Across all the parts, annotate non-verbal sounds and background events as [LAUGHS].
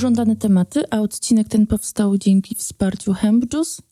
pożądane tematy, a odcinek ten powstał dzięki wsparciu Hemp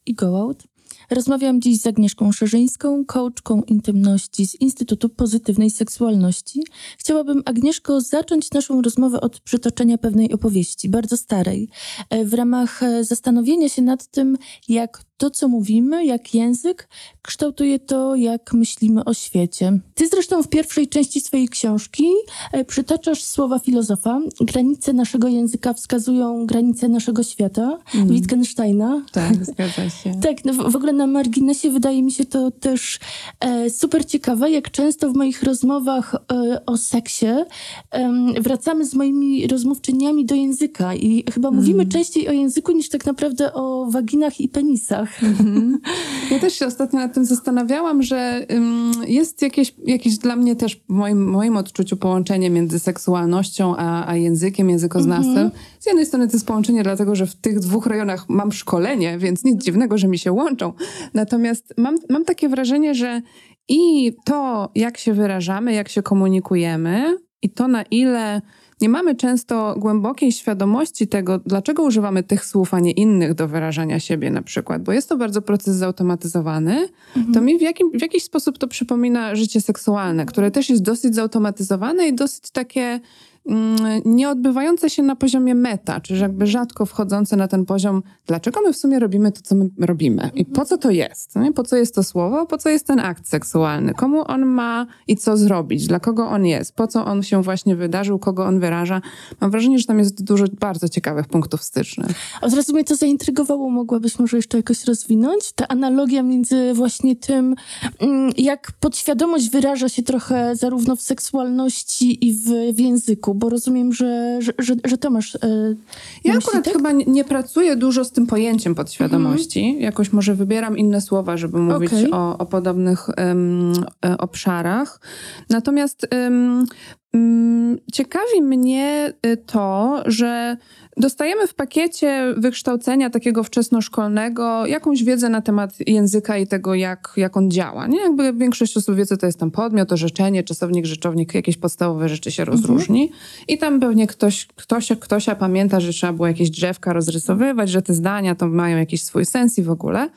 i Go Out. Rozmawiam dziś z Agnieszką Szerzyńską, coachką intymności z Instytutu Pozytywnej Seksualności. Chciałabym, Agnieszko, zacząć naszą rozmowę od przytoczenia pewnej opowieści, bardzo starej, e, w ramach e, zastanowienia się nad tym, jak to, co mówimy, jak język, kształtuje to, jak myślimy o świecie. Ty zresztą w pierwszej części swojej książki e, przytaczasz słowa filozofa. Granice naszego języka wskazują granice naszego świata, mm. Wittgensteina. Tak, zgadza się. [LAUGHS] tak, no w, w, ogóle na marginesie wydaje mi się to też e, super ciekawe, jak często w moich rozmowach e, o seksie e, wracamy z moimi rozmówczyniami do języka i chyba mm. mówimy częściej o języku niż tak naprawdę o waginach i penisach. Mhm. Ja też się ostatnio nad tym zastanawiałam, że jest jakieś, jakieś dla mnie też w moim, moim odczuciu połączenie między seksualnością a, a językiem, językoznawstwem. Mhm. Z jednej strony to jest połączenie dlatego, że w tych dwóch rejonach mam szkolenie, więc nic dziwnego, że mi się łączą. Natomiast mam, mam takie wrażenie, że i to, jak się wyrażamy, jak się komunikujemy, i to, na ile nie mamy często głębokiej świadomości tego, dlaczego używamy tych słów, a nie innych do wyrażania siebie na przykład, bo jest to bardzo proces zautomatyzowany, mhm. to mi w, jakim, w jakiś sposób to przypomina życie seksualne, które też jest dosyć zautomatyzowane i dosyć takie nie odbywające się na poziomie meta, czyli jakby rzadko wchodzące na ten poziom, dlaczego my w sumie robimy to, co my robimy i po co to jest, nie? po co jest to słowo, po co jest ten akt seksualny, komu on ma i co zrobić, dla kogo on jest, po co on się właśnie wydarzył, kogo on wyraża. Mam wrażenie, że tam jest dużo bardzo ciekawych punktów stycznych. Od razu mnie to zaintrygowało, mogłabyś może jeszcze jakoś rozwinąć? Ta analogia między właśnie tym, mm, jak podświadomość wyraża się trochę zarówno w seksualności i w, w języku, bo rozumiem, że, że, że, że to masz. E, ja akurat tak? chyba nie, pracuję dużo z tym pojęciem podświadomości. Mhm. Jakoś może wybieram inne słowa, żeby mówić okay. o, o podobnych um, obszarach. Natomiast um, ciekawi mnie y, to, że Dostajemy w pakiecie wykształcenia takiego wczesnoszkolnego jakąś wiedzę na temat języka i tego, jak, jak on działa. Nie? Jakby większość osób wie, co to jest tam podmiot, orzeczenie, czasownik, rzeczownik, jakieś podstawowe rzeczy się mhm. rozróżni. I tam pewnie ktoś, ktoś, ktoś pamięta, że trzeba było jakieś drzewka rozrysowywać, że te zdania to mają jakiś swój sens i w ogóle.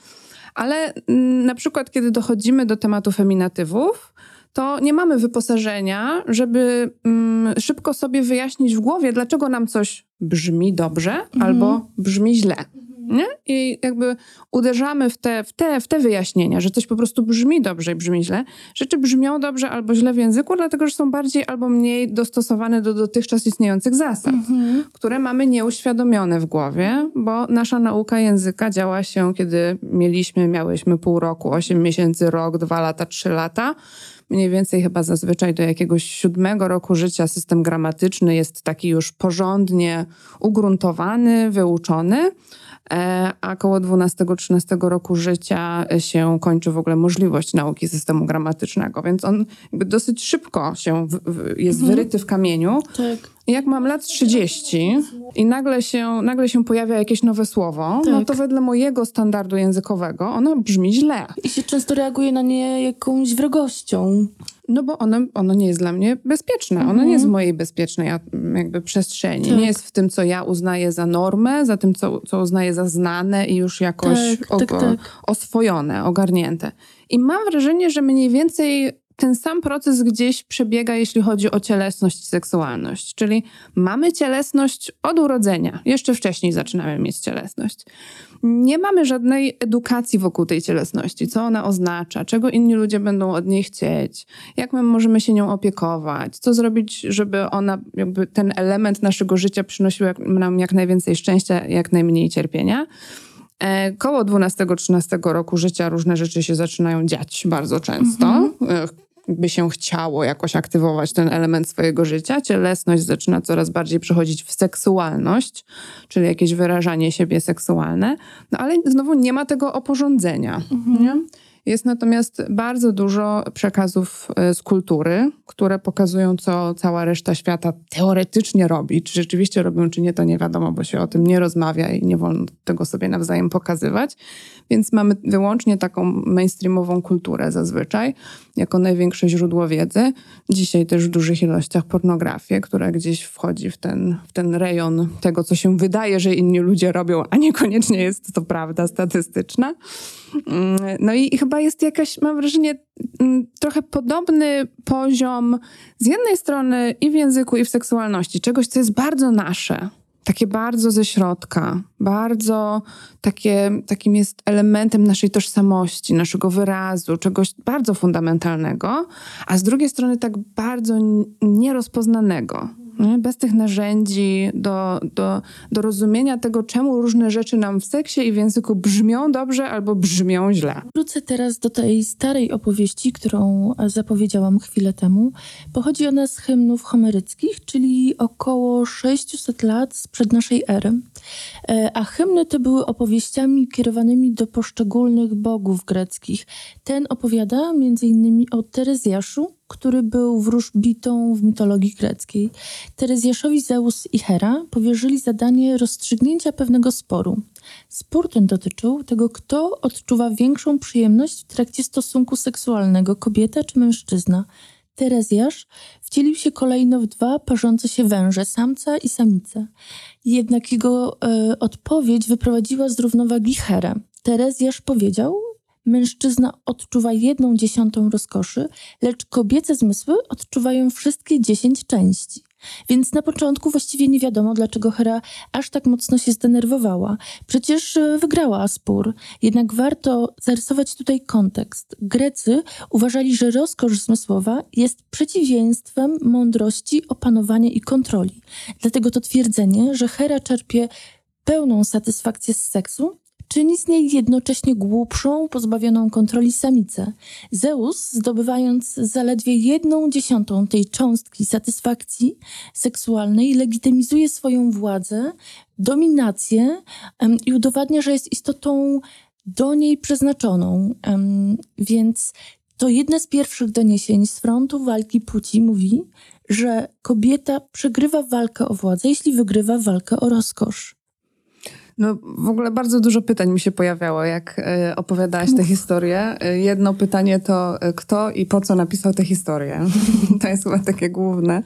Ale mm, na przykład, kiedy dochodzimy do tematu feminatywów, to nie mamy wyposażenia, żeby mm, szybko sobie wyjaśnić w głowie, dlaczego nam coś brzmi dobrze mhm. albo brzmi źle. Nie? I jakby uderzamy w te, w, te, w te wyjaśnienia, że coś po prostu brzmi dobrze i brzmi źle. Rzeczy brzmią dobrze albo źle w języku, dlatego że są bardziej albo mniej dostosowane do dotychczas istniejących zasad, mhm. które mamy nieuświadomione w głowie, bo nasza nauka języka działa się, kiedy mieliśmy, miałyśmy pół roku, osiem miesięcy, rok, dwa lata, trzy lata mniej więcej chyba zazwyczaj do jakiegoś siódmego roku życia system gramatyczny jest taki już porządnie ugruntowany, wyuczony. E, a około 12-13 roku życia się kończy w ogóle możliwość nauki systemu gramatycznego, więc on jakby dosyć szybko się w, w, jest mhm. wyryty w kamieniu. Tak. Jak mam lat 30 i nagle się, nagle się pojawia jakieś nowe słowo, tak. no to wedle mojego standardu językowego ono brzmi źle. I się często reaguje na nie jakąś wrogością. No bo ono, ono nie jest dla mnie bezpieczne. Mhm. Ono nie jest w mojej bezpiecznej jakby przestrzeni. Tak. Nie jest w tym, co ja uznaję za normę, za tym, co, co uznaję za znane i już jakoś tak, tak, tak. oswojone, ogarnięte. I mam wrażenie, że mniej więcej ten sam proces gdzieś przebiega, jeśli chodzi o cielesność i seksualność. Czyli mamy cielesność od urodzenia. Jeszcze wcześniej zaczynamy mieć cielesność. Nie mamy żadnej edukacji wokół tej cielesności. Co ona oznacza? Czego inni ludzie będą od niej chcieć? Jak my możemy się nią opiekować? Co zrobić, żeby ona, jakby ten element naszego życia przynosił nam jak najwięcej szczęścia, jak najmniej cierpienia? E, koło 12-13 roku życia różne rzeczy się zaczynają dziać bardzo często. Mhm. By się chciało jakoś aktywować ten element swojego życia. Cielesność zaczyna coraz bardziej przechodzić w seksualność, czyli jakieś wyrażanie siebie seksualne. No ale znowu nie ma tego oporządzenia. Mhm. Nie? Jest natomiast bardzo dużo przekazów e, z kultury, które pokazują, co cała reszta świata teoretycznie robi. Czy rzeczywiście robią, czy nie, to nie wiadomo, bo się o tym nie rozmawia i nie wolno tego sobie nawzajem pokazywać. Więc mamy wyłącznie taką mainstreamową kulturę zazwyczaj, jako największe źródło wiedzy. Dzisiaj też w dużych ilościach pornografię, która gdzieś wchodzi w ten, w ten rejon tego, co się wydaje, że inni ludzie robią, a niekoniecznie jest to prawda statystyczna. Mm, no i chyba jest jakaś, mam wrażenie, mm, trochę podobny poziom z jednej strony i w języku, i w seksualności, czegoś, co jest bardzo nasze takie bardzo ze środka, bardzo takie, takim jest elementem naszej tożsamości, naszego wyrazu, czegoś bardzo fundamentalnego, a z drugiej strony tak bardzo nierozpoznanego bez tych narzędzi do, do, do rozumienia tego, czemu różne rzeczy nam w seksie i w języku brzmią dobrze albo brzmią źle. Wrócę teraz do tej starej opowieści, którą zapowiedziałam chwilę temu. Pochodzi ona z hymnów homeryckich, czyli około 600 lat sprzed naszej ery. E, a hymny te były opowieściami kierowanymi do poszczególnych bogów greckich. Ten opowiada m.in. o Terezjaszu, który był wróżbitą w mitologii greckiej. Terezjaszowi Zeus i Hera powierzyli zadanie rozstrzygnięcia pewnego sporu. Spór ten dotyczył tego, kto odczuwa większą przyjemność w trakcie stosunku seksualnego, kobieta czy mężczyzna. Terezjasz wcielił się kolejno w dwa parzące się węże, samca i samica. Jednak jego e, odpowiedź wyprowadziła z równowagi Herę. Terezjasz powiedział, Mężczyzna odczuwa jedną dziesiątą rozkoszy, lecz kobiece zmysły odczuwają wszystkie dziesięć części. Więc na początku właściwie nie wiadomo, dlaczego Hera aż tak mocno się zdenerwowała. Przecież e, wygrała spór. Jednak warto zarysować tutaj kontekst. Grecy uważali, że rozkosz zmysłowa jest przeciwieństwem mądrości, opanowania i kontroli. Dlatego to twierdzenie, że Hera czerpie pełną satysfakcję z seksu, czyni z niej jednocześnie głupszą, pozbawioną kontroli samicę. Zeus, zdobywając zaledwie jedną dziesiątą tej cząstki satysfakcji seksualnej, legitymizuje swoją władzę, dominację um, i udowadnia, że jest istotą do niej przeznaczoną. Um, więc to jedne z pierwszych doniesień z frontu walki płci mówi, że kobieta przegrywa walkę o władzę, jeśli wygrywa walkę o rozkosz. No w ogóle bardzo dużo pytań mi się pojawiało, jak e, opowiadałaś tę historię. E, jedno pytanie to e, kto i po co napisał tę historię. [LAUGHS] to jest chyba takie główne.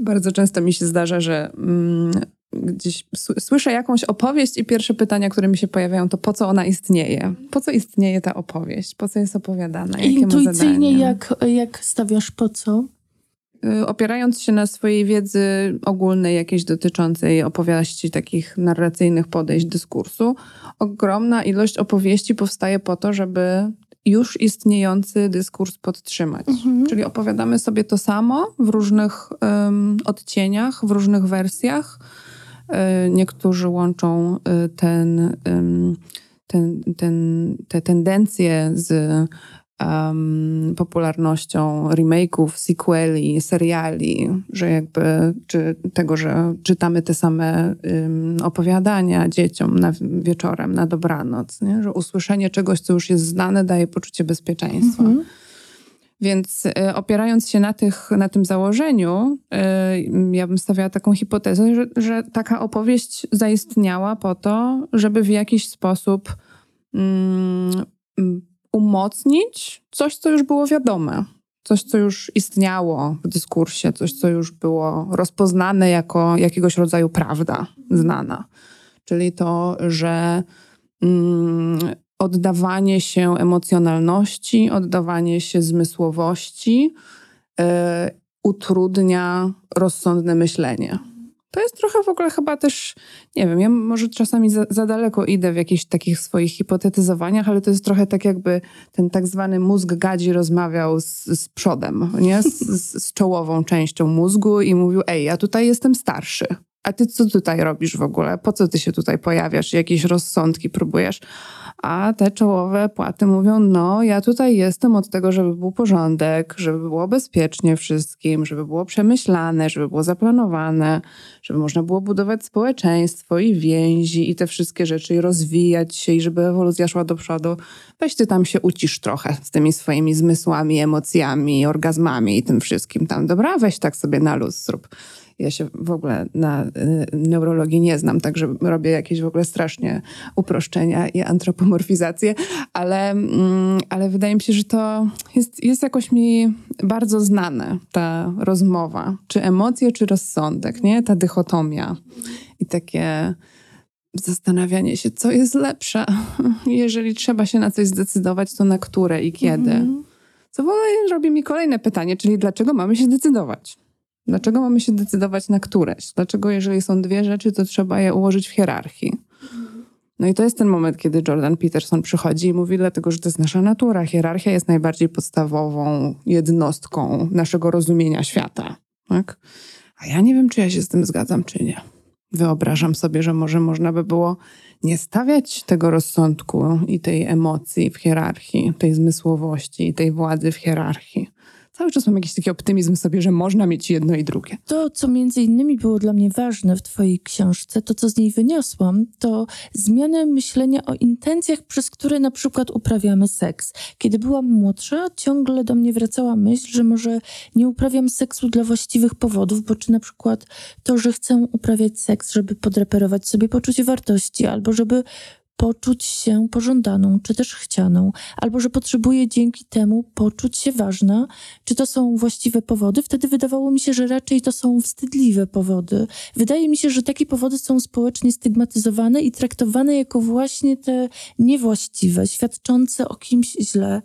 Bardzo często mi się zdarza, że mm, gdzieś słyszę jakąś opowieść i pierwsze pytania, które mi się pojawiają, to po co ona istnieje? Po co istnieje ta opowieść? Po co jest opowiadana? Jakie Intuicyjnie jak, jak stawiasz po co? Y, opierając się na swojej wiedzy ogólnej, jakiejś dotyczącej opowieści, takich narracyjnych podejść dyskursu, ogromna ilość opowieści powstaje po to, żeby już istniejący dyskurs podtrzymać. Mhm. Czyli opowiadamy sobie to samo w różnych um, odcieniach, w różnych wersjach. Y, niektórzy łączą y, ten, ten, ten, te tendencje z um, popularnością remake'ów, sequeli, seriali, że jakby czy tego, że czytamy te same um, opowiadania dzieciom na, wieczorem, na dobranoc, nie? że usłyszenie czegoś, co już jest znane, daje poczucie bezpieczeństwa. Mhm. Więc y, opierając się na, tych, na tym założeniu, y, ja bym stawiała taką hipotezę, że, że taka opowieść zaistniała po to, żeby w jakiś sposób mm, umocnić coś, co już było wiadome, coś, co już istniało w dyskursie, coś, co już było rozpoznane jako jakiegoś rodzaju prawda znana. Czyli to, że mm, oddawanie się emocjonalności, oddawanie się zmysłowości y, utrudnia rozsądne myślenie. To jest trochę w ogóle chyba też, nie wiem, ja może czasami za, za, daleko idę w jakichś takich swoich hipotetyzowaniach, ale to jest trochę tak jakby ten tak zwany mózg gadzi rozmawiał z, z przodem, nie? Z, z, z czołową częścią mózgu i mówił, ej, ja tutaj jestem starszy, a ty co tutaj robisz w ogóle? Po co ty się tutaj pojawiasz? Jakieś rozsądki próbujesz? A te czołowe płaty mówią, no ja tutaj jestem od tego, żeby był porządek, żeby było bezpiecznie wszystkim, żeby było przemyślane, żeby było zaplanowane, żeby można było budować społeczeństwo i więzi i te wszystkie rzeczy i rozwijać się i żeby ewolucja szła do przodu. Weź ty tam się ucisz trochę z tymi swoimi zmysłami, emocjami, orgazmami i tym wszystkim tam. Dobra, weź tak sobie na luz zrób. Ja się w ogóle na y, neurologii nie znam, także robię jakieś w ogóle strasznie uproszczenia i antropomorfizacje, ale, mm, ale wydaje mi się, że to jest, jest jakoś mi bardzo znane, ta rozmowa. Czy emocje, czy rozsądek, nie? Ta dychotomia i takie zastanawianie się, co jest lepsze. [LAUGHS] Jeżeli trzeba się na coś zdecydować, to na które i kiedy. Mhm. Co w ogóle robi mi kolejne pytanie, czyli dlaczego mamy się decydować? Dlaczego mamy się decydować na któreś? Dlaczego, jeżeli są dwie rzeczy, to trzeba je ułożyć w hierarchii? No i to jest ten moment, kiedy Jordan Peterson przychodzi i mówi, dlatego że to jest nasza natura. Hierarchia jest najbardziej podstawową jednostką naszego rozumienia świata. Tak? A ja nie wiem, czy ja się z tym zgadzam, czy nie. Wyobrażam sobie, że może można by było nie stawiać tego rozsądku i tej emocji w hierarchii, tej zmysłowości i tej władzy w hierarchii cały czas mam jakiś taki optymizm sobie, że można mieć jedno i drugie. To, co między innymi było dla mnie ważne w twojej książce, to co z niej wyniosłam, to zmianę myślenia o intencjach, przez które na przykład uprawiamy seks. Kiedy byłam młodsza, ciągle do mnie wracała myśl, że może nie uprawiam seksu dla właściwych powodów, bo czy na przykład to, że chcę uprawiać seks, żeby podreperować sobie poczucie wartości, albo żeby poczuć się pożądaną, czy też chcianą, albo że potrzebuję dzięki temu poczuć się ważna, czy to są właściwe powody, wtedy wydawało mi się, że raczej to są wstydliwe powody. Wydaje mi się, że takie powody są społecznie stygmatyzowane i traktowane jako właśnie te niewłaściwe, świadczące o kimś źle.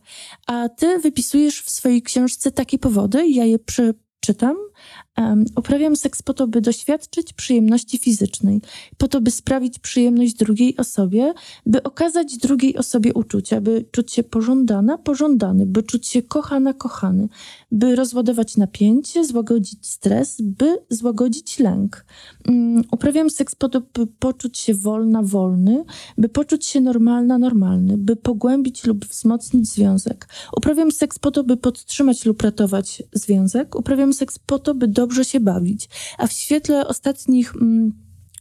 A ty wypisujesz w swojej książce takie powody, ja je przeczytam, Um, uprawiam seks po to, by doświadczyć przyjemności fizycznej, po to, by sprawić przyjemność drugiej osobie, by okazać drugiej osobie uczucia, by czuć się pożądana, pożądany, by czuć się kochana, kochany, by rozładować napięcie, złagodzić stres, by złagodzić lęk. Um, uprawiam seks po to, by poczuć się wolna, wolny, by poczuć się normalna, normalny, by pogłębić lub wzmocnić związek. Uprawiam seks po to, by podtrzymać lub ratować związek. Uprawiam seks po to, by do dobrze się bawić. A w świetle ostatnich mm,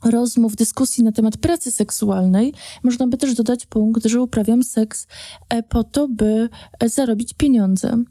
rozmów, dyskusji na temat pracy seksualnej, można by też dodać punkt, że uprawiam seks e, po to, by e, zarobić pieniądze.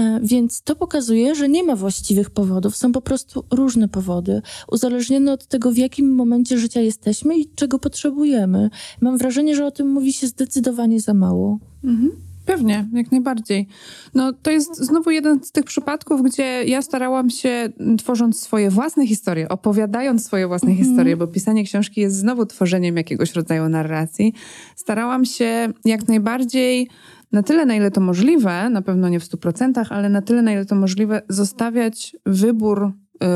E, więc to pokazuje, że nie ma właściwych powodów, są po prostu różne powody, uzależnione od tego, w jakim momencie życia jesteśmy i czego potrzebujemy. Mam wrażenie, że o tym mówi się zdecydowanie za mało. Mhm. Pewnie, jak najbardziej. No to jest znowu jeden z tych przypadków, gdzie ja starałam się, tworząc swoje własne historie, opowiadając swoje własne mm -hmm. historie, bo pisanie książki jest znowu tworzeniem jakiegoś rodzaju narracji, starałam się jak najbardziej na tyle, na ile to możliwe, na pewno nie w stu procentach, ale na tyle, na ile to możliwe, zostawiać wybór yy,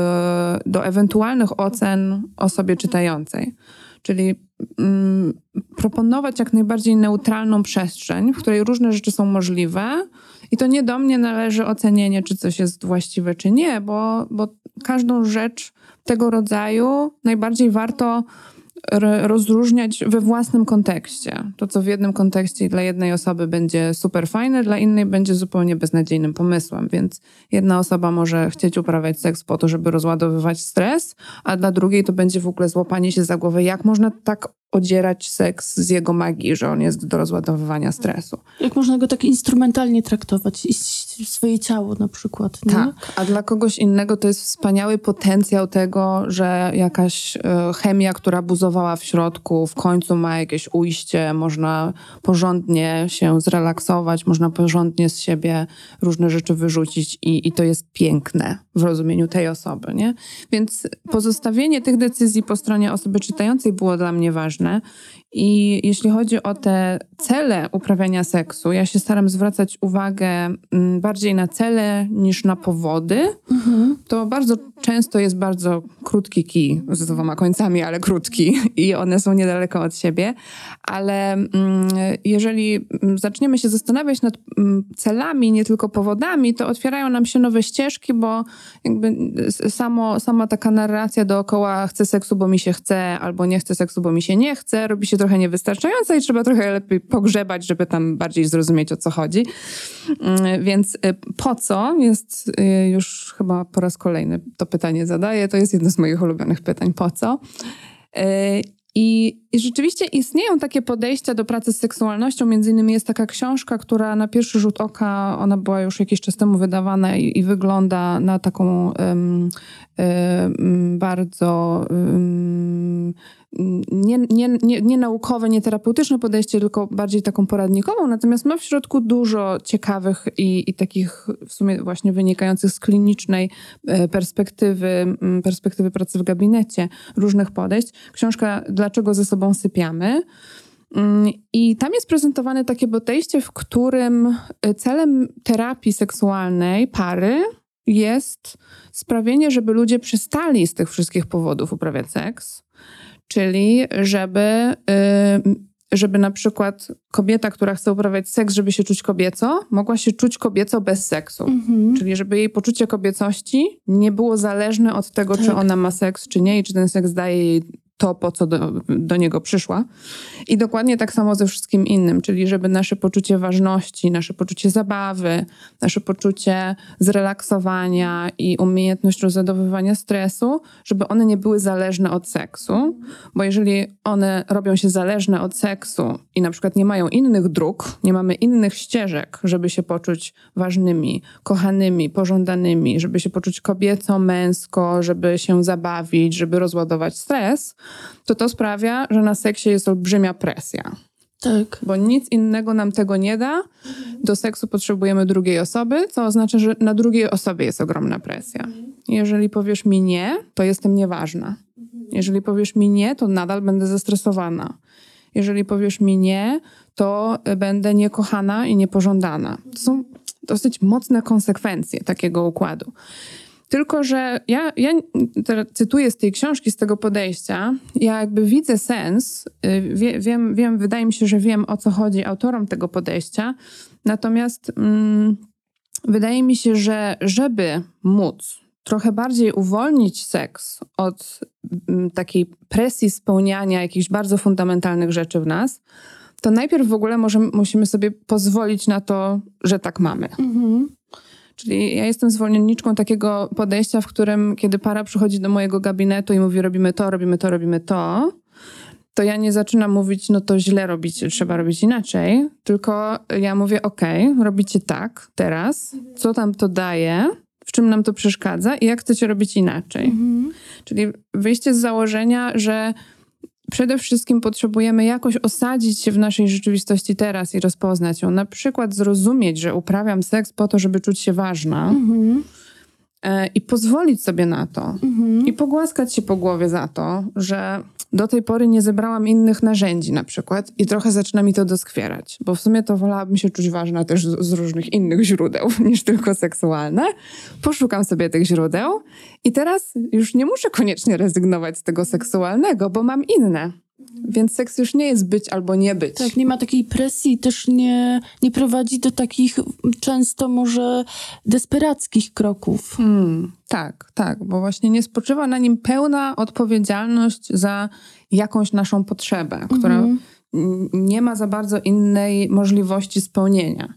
do ewentualnych ocen osobie czytającej. Czyli mm, proponować jak najbardziej neutralną przestrzeń, w której różne rzeczy są możliwe. I to nie do mnie należy ocenienie, czy coś jest właściwe, czy nie, bo, bo każdą rzecz tego rodzaju najbardziej warto rozróżniać we własnym kontekście. To, co w jednym kontekście dla jednej osoby będzie super fajne, dla innej będzie zupełnie beznadziejnym pomysłem. Więc jedna osoba może chcieć uprawiać seks po to, żeby rozładowywać stres, a dla drugiej to będzie w ogóle złapanie się za głowę, jak można tak odzierać seks z jego magii, że on jest do rozładowywania stresu. Jak można go tak instrumentalnie traktować, swoje ciało na przykład. Nie? Tak, a dla kogoś innego to jest wspaniały potencjał tego, że jakaś e, chemia, która buzowała w środku, w końcu ma jakieś ujście, można porządnie się zrelaksować, można porządnie z siebie różne rzeczy wyrzucić i, i to jest piękne w rozumieniu tej osoby, nie? Więc pozostawienie tych decyzji po stronie osoby czytającej było dla mnie ważne né? I jeśli chodzi o te cele uprawiania seksu, ja się staram zwracać uwagę mm, bardziej na cele niż na powody. Mhm. To bardzo często jest bardzo krótki kij z dwoma końcami, ale krótki [LAUGHS] i one są niedaleko od siebie. Ale mm, jeżeli zaczniemy się zastanawiać nad mm, celami, nie tylko powodami, to otwierają nam się nowe ścieżki, bo jakby samo, sama taka narracja dookoła chcę seksu, bo mi się chce, albo nie chcę seksu, bo mi się nie chce, robi się trochę niewystarczająca i trzeba trochę lepiej pogrzebać, żeby tam bardziej zrozumieć o co chodzi. Mm, więc y, po co jest y, już chyba po raz kolejny to pytanie zadaję. To jest jedno z moich ulubionych pytań. Po co? Y, I, I, rzeczywiście istnieją takie podejścia do pracy z seksualnością. Między innymi jest taka książka, która na pierwszy rzut oka, ona była już jakiś czas temu wydawana i, i wygląda na taką um, um, bardzo um, nie, nie, nie, nie naukowe, nie terapeutyczne podejście, tylko bardziej taką poradnikową, natomiast ma w środku dużo ciekawych i, i takich w sumie właśnie wynikających z klinicznej e, perspektywy, perspektywy pracy w gabinecie, różnych podejść. Książka Dlaczego ze sobą sypiamy? I tam jest prezentowane takie podejście, w którym e, celem terapii seksualnej pary jest sprawienie, żeby ludzie przestali z tych wszystkich powodów uprawiać seks, czyli żeby, y, żeby na przykład kobieta, która chce uprawiać seks, żeby się czuć kobieco, mogła się czuć kobieco bez seksu. Mhm. Czyli żeby jej poczucie kobiecości nie było zależne od tego, tak. czy ona ma seks, czy nie, i czy ten seks daje jej to, po co do, do niego przyszła. I dokładnie tak samo ze wszystkim innym, czyli żeby nasze poczucie ważności, nasze poczucie zabawy, nasze poczucie zrelaksowania i umiejętność rozładowywania stresu, żeby one nie były zależne od seksu, bo jeżeli one robią się zależne od seksu i na przykład nie mają innych dróg, nie mamy innych ścieżek, żeby się poczuć ważnymi, kochanymi, pożądanymi, żeby się poczuć kobieco, męsko, żeby się zabawić, żeby rozładować stres, to to sprawia, że na seksie jest olbrzymia presja. Tak. Bo nic innego nam tego nie da. Do seksu potrzebujemy drugiej osoby, co oznacza, że na drugiej osobie jest ogromna presja. Jeżeli powiesz mi nie, to jestem nieważna. Jeżeli powiesz mi nie, to nadal będę zestresowana. Jeżeli powiesz mi nie, to będę niekochana i niepożądana. To są dosyć mocne konsekwencje takiego układu. Tylko, że ja, ja cytuję z tej książki, z tego podejścia, ja jakby widzę sens, y, wie, wiem, wiem, wydaje mi się, że wiem o co chodzi autorom tego podejścia, natomiast mm, wydaje mi się, że żeby móc trochę bardziej uwolnić seks od mm, takiej presji spełniania jakichś bardzo fundamentalnych rzeczy w nas, to najpierw w ogóle musimy sobie pozwolić na to, że tak mamy. Mhm. Czyli ja jestem zwolenniczką takiego podejścia, w którym kiedy para przychodzi do mojego gabinetu i mówi robimy to, robimy to, robimy to, to ja nie zaczynam mówić, no to źle robić, trzeba robić inaczej, tylko ja mówię, ok, robicie tak teraz, co tam to daje, w czym nam to przeszkadza i jak chcecie robić inaczej. Mhm. Czyli wyjście z założenia, że przede wszystkim potrzebujemy jakoś osadzić się w naszej rzeczywistości teraz i rozpoznać ją. Na przykład zrozumieć, że uprawiam seks po to, żeby czuć się ważna. Mhm. I pozwolić sobie na to. Mhm. I pogłaskać się po głowie za to, że do tej pory nie zebrałam innych narzędzi na przykład i trochę zaczyna mi to doskwierać, bo w sumie to wolałabym się czuć ważna też z, z różnych innych źródeł [LAUGHS] niż tylko seksualne. Poszukam sobie tych źródeł i teraz już nie muszę koniecznie rezygnować z tego seksualnego, bo mam inne. Więc seks już nie jest być albo nie być. Tak, nie ma takiej presji, też nie, nie prowadzi do takich często może desperackich kroków. Hmm, tak, tak, bo właśnie nie spoczywa na nim pełna odpowiedzialność za jakąś naszą potrzebę, która mhm. nie ma za bardzo innej możliwości spełnienia.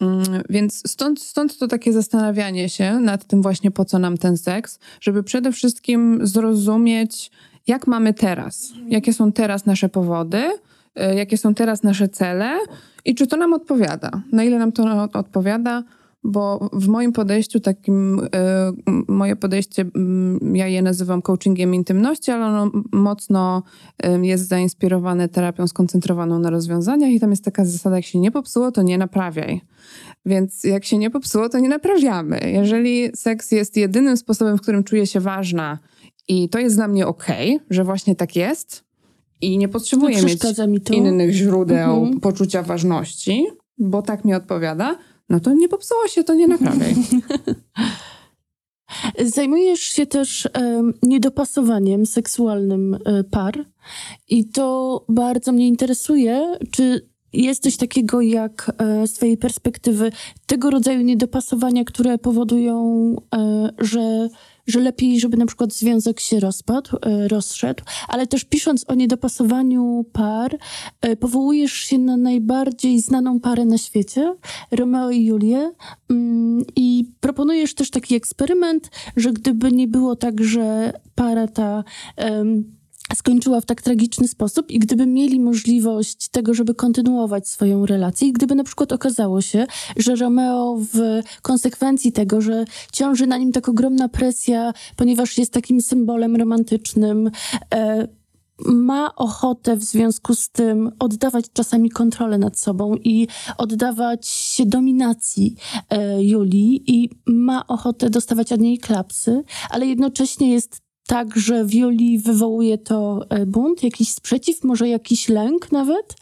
Mm, więc stąd, stąd to takie zastanawianie się nad tym właśnie, po co nam ten seks, żeby przede wszystkim zrozumieć, jak mamy teraz, jakie są teraz nasze powody, y, jakie są teraz nasze cele? I czy to nam odpowiada, na ile nam to odpowiada, bo w moim podejściu takim, y, moje podejście, ja je nazywam coachingiem intymności, ale ono mocno jest zainspirowane terapią skoncentrowaną na rozwiązaniach i tam jest taka zasada, jak się nie popsuło, to nie naprawiaj. Więc jak się nie popsuło, to nie naprawiamy. Jeżeli seks jest jedynym sposobem, w którym czuję się ważna, i to jest dla mnie ok, że właśnie tak jest. i nie potrzebuję mieć innych źródeł mhm. poczucia ważności, bo tak mi odpowiada, no to nie popsuło się, to nie naprawiaj. [LAUGHS] Zajmujesz się też niedopasowaniem seksualnym e, par i to bardzo mnie interesuje. Czy jest coś takiego jak e, z Twojej perspektywy tego rodzaju niedopasowania, które powodują, e, że że lepiej, żeby na przykład związek się rozpadł, e, rozszedł, ale też pisząc o niedopasowaniu par, powołujesz się na najbardziej znaną parę na świecie, Romeo i Julię, mm, i proponujesz też taki eksperyment, że gdyby nie było tak, że para ta skończyła w tak tragiczny sposób? I gdyby mieli możliwość tego, żeby kontynuować swoją relację? I gdyby na przykład okazało się, że Romeo w konsekwencji tego, że ciąży na nim tak ogromna presja, ponieważ jest takim symbolem romantycznym, e, ma ochotę w związku z tym oddawać czasami kontrolę nad sobą i oddawać się dominacji e, Julii i ma ochotę dostawać od niej klapsy, ale jednocześnie jest tak, że Wioli wywołuje to e, bunt, jakiś sprzeciw, może jakiś lęk nawet,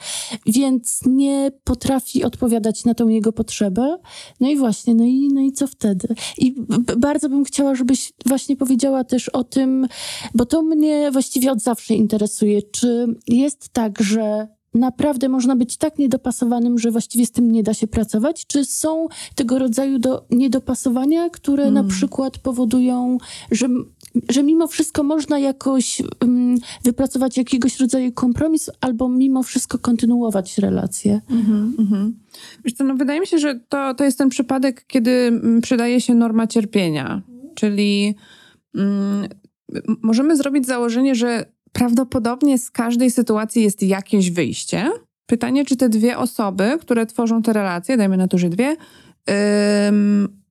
więc nie potrafi odpowiadać na tą jego potrzebę. No i właśnie, no i, no i co wtedy? I bardzo bym chciała, żebyś właśnie powiedziała też o tym, bo to mnie właściwie od zawsze interesuje. Czy jest tak, że naprawdę można być tak niedopasowanym, że właściwie z tym nie da się pracować? Czy są tego rodzaju do niedopasowania, które na hmm. przykład powodują, że że mimo wszystko można jakoś um, wypracować jakiegoś rodzaju kompromis, albo mimo wszystko kontynuować relacje. Mhm, mhm. No wydaje mi się, że to, to jest ten przypadek, kiedy mm, przydaje się norma cierpienia. Czyli um, możemy zrobić założenie, że prawdopodobnie z każdej sytuacji jest jakieś wyjście. Pytanie, czy te dwie osoby, które tworzą te relacje, dajmy na to, że dwie,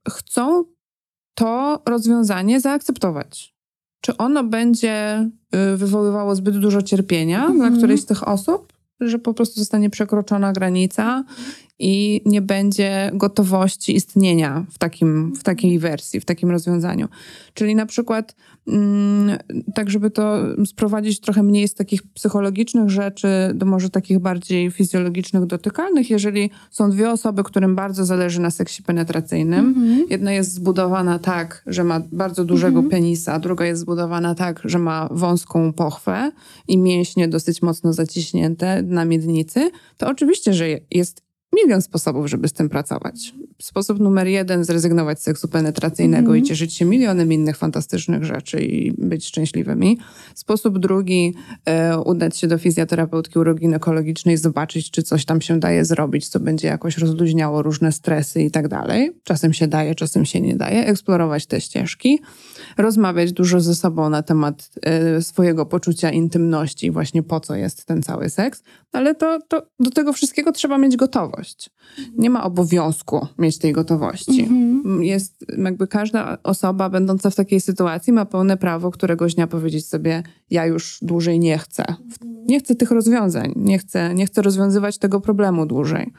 chcą to rozwiązanie zaakceptować. Czy ono będzie y, wywoływało zbyt dużo cierpienia -hmm. dla którejś z tych osób, że po prostu zostanie przekroczona granica i nie będzie gotowości istnienia w, takim, w takiej wersji, w takim rozwiązaniu. Czyli na przykład, tak żeby to sprowadzić trochę mniej z takich psychologicznych rzeczy do może takich bardziej fizjologicznych, dotykalnych, jeżeli są dwie osoby, którym bardzo zależy na seksie penetracyjnym. Mm -hmm. Jedna jest zbudowana tak, że ma bardzo dużego mm -hmm. penisa, druga jest zbudowana tak, że ma wąską pochwę i mięśnie dosyć mocno zaciśnięte na miednicy, to oczywiście, że jest milion sposobów, żeby z tym pracować. Sposób numer jeden, zrezygnować z seksu penetracyjnego mm -hmm. i cieszyć się milionem innych fantastycznych rzeczy i być szczęśliwymi. Sposób drugi, e, udać się do fizjoterapeutki uroginekologicznej, zobaczyć, czy coś tam się daje zrobić, co będzie jakoś rozluźniało różne stresy i tak dalej. Czasem się daje, czasem się nie daje. Eksplorować te ścieżki rozmawiać dużo ze sobą na temat y, swojego poczucia intymności, właśnie po co jest ten cały seks, ale to, to do tego wszystkiego trzeba mieć gotowość. Nie ma obowiązku mieć tej gotowości. Mhm. Jest jakby każda osoba będąca w takiej sytuacji ma pełne prawo któregoś dnia powiedzieć sobie, ja już dłużej nie chcę. Nie chcę tych rozwiązań, nie chcę, nie chcę rozwiązywać tego problemu dłużej.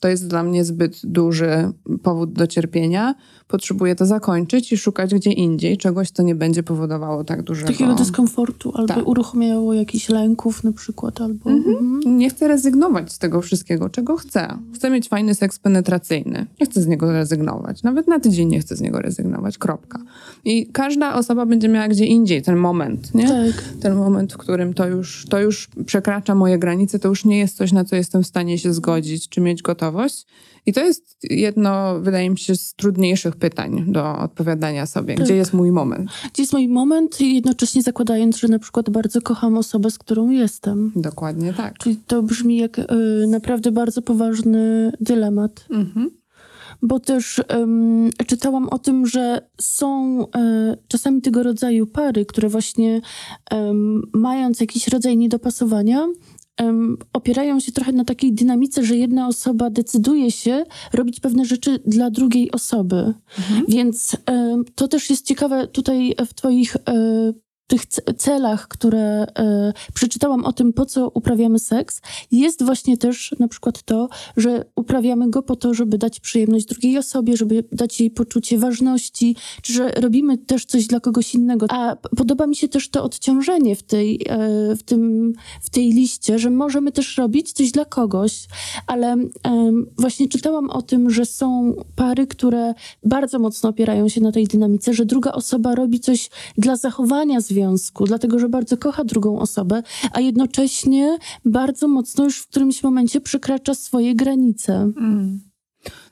To jest dla mnie zbyt duży powód do cierpienia potrzebuje to zakończyć i szukać gdzie indziej czegoś, co nie będzie powodowało tak dużego... Takiego dyskomfortu, albo tak. uruchomiało jakichś lęków na przykład, albo... Mhm. Mhm. Nie chcę rezygnować z tego wszystkiego, czego chcę. Chcę mieć fajny seks penetracyjny. Nie chcę z niego rezygnować. Nawet na tydzień nie chcę z niego rezygnować. Kropka. I każda osoba będzie miała gdzie indziej ten moment, nie? Tak. Ten moment, w którym to już, to już przekracza moje granice, to już nie jest coś, na co jestem w stanie się zgodzić, czy mieć gotowość. I to jest jedno, wydaje mi się, z trudniejszych pytań do odpowiadania sobie. Gdzie tak. jest mój moment? Gdzie jest mój moment i jednocześnie zakładając, że na przykład bardzo kocham osobę, z którą jestem. Dokładnie tak. Czyli to brzmi jak y, naprawdę bardzo poważny dylemat. Mhm. Bo też um, czytałam o tym, że są um, czasami tego rodzaju pary, które właśnie um, mając jakiś rodzaj niedopasowania, opierają się trochę na takiej dynamice, że jedna osoba decyduje się robić pewne rzeczy dla drugiej osoby. Mhm. Więc to też jest ciekawe tutaj w Twoich um, tych celach, które e, przeczytałam o tym, po co uprawiamy seks, jest właśnie też na przykład to, że uprawiamy go po to, żeby dać przyjemność drugiej osobie, żeby dać jej poczucie ważności, czy że robimy też coś dla kogoś innego. A podoba mi się też to odciążenie w tej, e, w tym, w tej liście, że możemy też robić coś dla kogoś, ale e, właśnie czytałam o tym, że są pary, które bardzo mocno opierają się na tej dynamice, że druga osoba robi coś dla zachowania związku, związku, dlatego że bardzo kocha drugą osobę, a jednocześnie bardzo mocno już w którymś momencie przekracza swoje granice. Mm.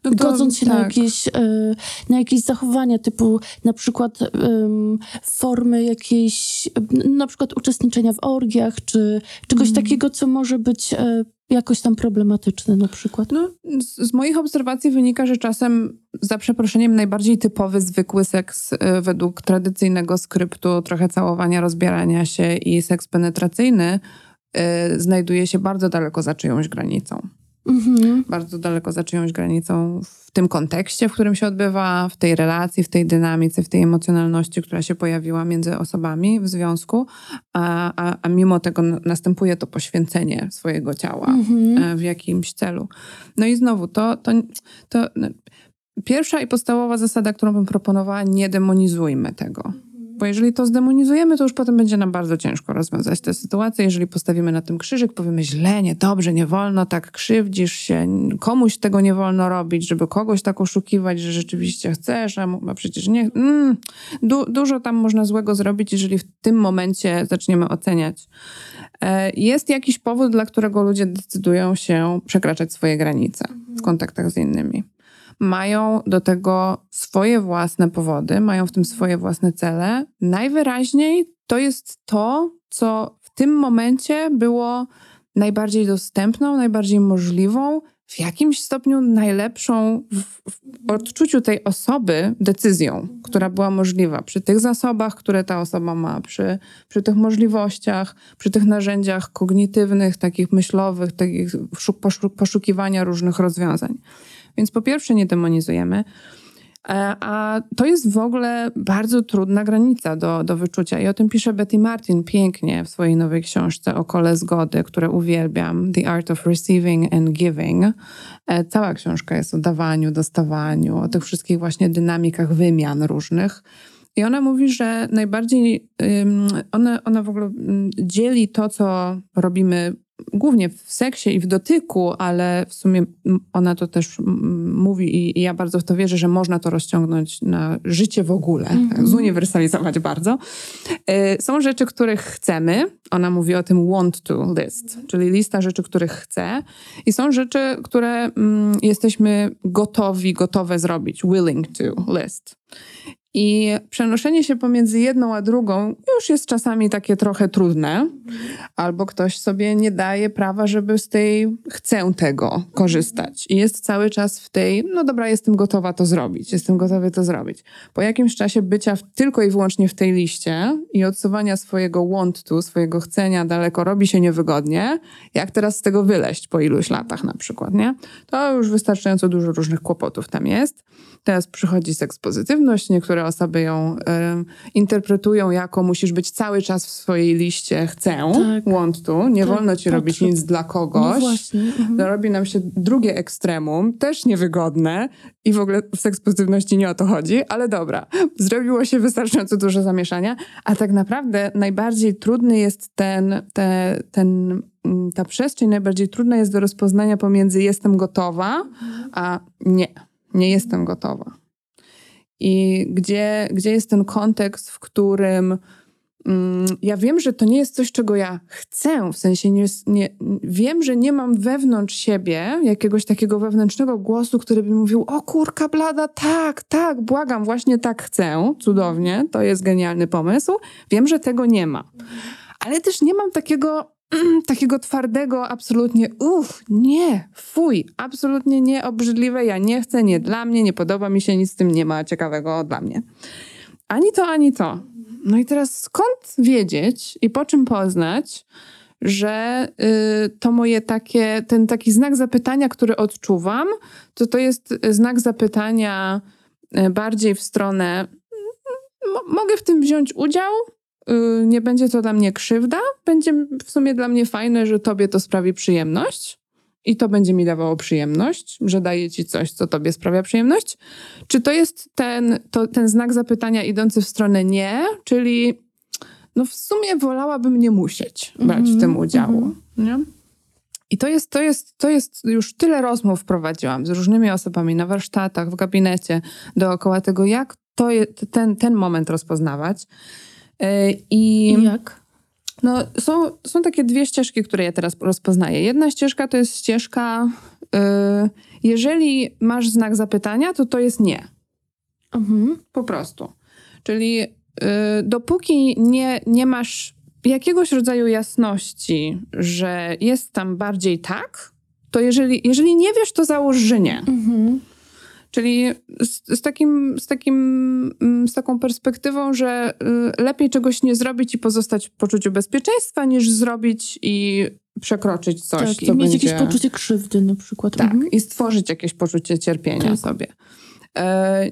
No to, godząc się tak. na, jakieś, e, na jakieś zachowania, typu na przykład um, formy jakiejś, na przykład uczestniczenia w orgiach, czy czegoś mm. takiego, co może być e, jakoś tam problematyczne na przykład? No, z, z, moich obserwacji wynika, że czasem za przeproszeniem najbardziej typowy, zwykły seks y, według tradycyjnego skryptu, trochę całowania, rozbierania się i seks penetracyjny y, znajduje się bardzo daleko za czyjąś granicą. Mhm. Bardzo daleko za czyjąś granicą w tym kontekście, w którym się odbywa, w tej relacji, w tej dynamice, w tej emocjonalności, która się pojawiła między osobami w związku, a, a, a mimo tego następuje to poświęcenie swojego ciała mhm. E, w jakimś celu. No i znowu, to, to, to pierwsza i podstawowa zasada, którą bym proponowała, nie demonizujmy tego. Bo jeżeli to zdemonizujemy, to już potem będzie nam bardzo ciężko rozwiązać tę sytuację. Jeżeli postawimy na tym krzyżyk, powiemy źle, nie, dobrze, nie wolno, tak krzywdzisz się, komuś tego nie wolno robić, żeby kogoś tak oszukiwać, że rzeczywiście chcesz, a, a przecież nie. Mm, du dużo tam można złego zrobić, jeżeli w tym momencie zaczniemy oceniać. E, jest jakiś powód, dla którego ludzie decydują się przekraczać swoje granice w kontaktach z innymi mają do tego swoje własne powody, mają w tym swoje własne cele. Najwyraźniej to jest to, co w tym momencie było najbardziej dostępną, najbardziej możliwą, w jakimś stopniu najlepszą w, w, odczuciu tej osoby decyzją, która była możliwa przy tych zasobach, które ta osoba ma, przy, przy tych możliwościach, przy tych narzędziach kognitywnych, takich myślowych, takich poszukiwania różnych rozwiązań. Więc po pierwsze nie demonizujemy, e, a to jest w ogóle bardzo trudna granica do, do wyczucia. I o tym pisze Betty Martin pięknie w swojej nowej książce o kole zgody, które uwielbiam, The Art of Receiving and Giving. E, cała książka jest o dawaniu, dostawaniu, o tych wszystkich właśnie dynamikach wymian różnych. I ona mówi, że najbardziej ona, ona w ogóle dzieli to, co robimy głównie w seksie i w dotyku, ale w sumie ona to też mówi i ja bardzo w to wierzę, że można to rozciągnąć na życie w ogóle, mm -hmm. zuniwersalizować bardzo. Y, są rzeczy, których chcemy. Ona mówi o tym want to list, czyli lista rzeczy, których chcę. I są rzeczy, które mm, jesteśmy gotowi, gotowe zrobić. Willing to list. I przenoszenie się pomiędzy jedną a drugą już jest czasami takie trochę trudne, albo ktoś sobie nie daje prawa, żeby z tej chcę tego korzystać. I jest cały czas w tej, no dobra, jestem gotowa to zrobić, jestem gotowy to zrobić. Po jakimś czasie bycia w, tylko i wyłącznie w tej liście i odsuwania swojego want to, swojego chcenia daleko robi się niewygodnie, jak teraz z tego wyleść po iluś latach na przykład, nie? To już wystarczająco dużo różnych kłopotów tam jest. Teraz przychodzi seks pozytywność, niektóre osoby ją interpretują jako musisz być cały czas w swojej liście chcę, tak. want to, nie tak, wolno ci tak, robić nic dla kogoś. No właśnie. Mhm. Robi nam się drugie ekstremum, też niewygodne i w ogóle w seks pozytywności nie o to chodzi, ale dobra, zrobiło się wystarczająco dużo zamieszania, a tak naprawdę najbardziej trudny jest ten, te, ten mm, ta przestrzeń najbardziej trudna jest do rozpoznania pomiędzy jestem gotowa, a nie nie jestem gotowa. I gdzie, gdzie jest ten kontekst, w którym mm, ja wiem, że to nie jest coś, czego ja chcę, w sensie nie, nie, wiem, że nie mam wewnątrz siebie jakiegoś takiego wewnętrznego głosu, który by mówił, o kurka blada, tak, tak, błagam, właśnie tak chcę, cudownie, to jest genialny pomysł. Wiem, że tego nie ma. Ale też nie mam takiego takiego twardego, absolutnie uff, nie, fuj, absolutnie nie, obrzydliwe, ja nie chcę, nie dla mnie, nie podoba mi się, nic z tym nie ma ciekawego dla mnie. Ani to, ani to. No i teraz skąd wiedzieć i po czym poznać, że y, to moje takie, ten taki znak zapytania, który odczuwam, to to jest znak zapytania y, bardziej w stronę mogę w tym wziąć udział, nie będzie to dla mnie krzywda, będzie w sumie dla mnie fajne, że tobie to sprawi przyjemność i to będzie mi dawało przyjemność, że daje ci coś, co tobie sprawia przyjemność? Czy to jest ten, to, ten znak zapytania idący w stronę nie, czyli no w sumie wolałabym nie musieć brać mm -hmm, w tym udziału. Mm -hmm. nie? I to jest, to, jest, to jest, już tyle rozmów prowadziłam z różnymi osobami na warsztatach, w gabinecie, dookoła tego, jak to je, ten, ten moment rozpoznawać. E, I, I jak? No, są, są takie dwie ścieżki, które ja teraz rozpoznaję. Jedna ścieżka to jest ścieżka, yy, jeżeli masz znak zapytania, to to jest nie. Mhm. Po prostu. Czyli yy, dopóki nie, nie masz jakiegoś rodzaju jasności, że jest tam bardziej tak, to jeżeli, jeżeli nie wiesz, to załóż, że nie. Mhm. Czyli z, z, takim, z, takim, mm, z taką perspektywą, że y, lepiej czegoś nie zrobić i pozostać w poczuciu bezpieczeństwa, niż zrobić i przekroczyć coś, tak, co i mieć będzie... jakieś poczucie krzywdy na przykład. Tak, mhm. i stworzyć jakieś poczucie cierpienia tak. sobie. E,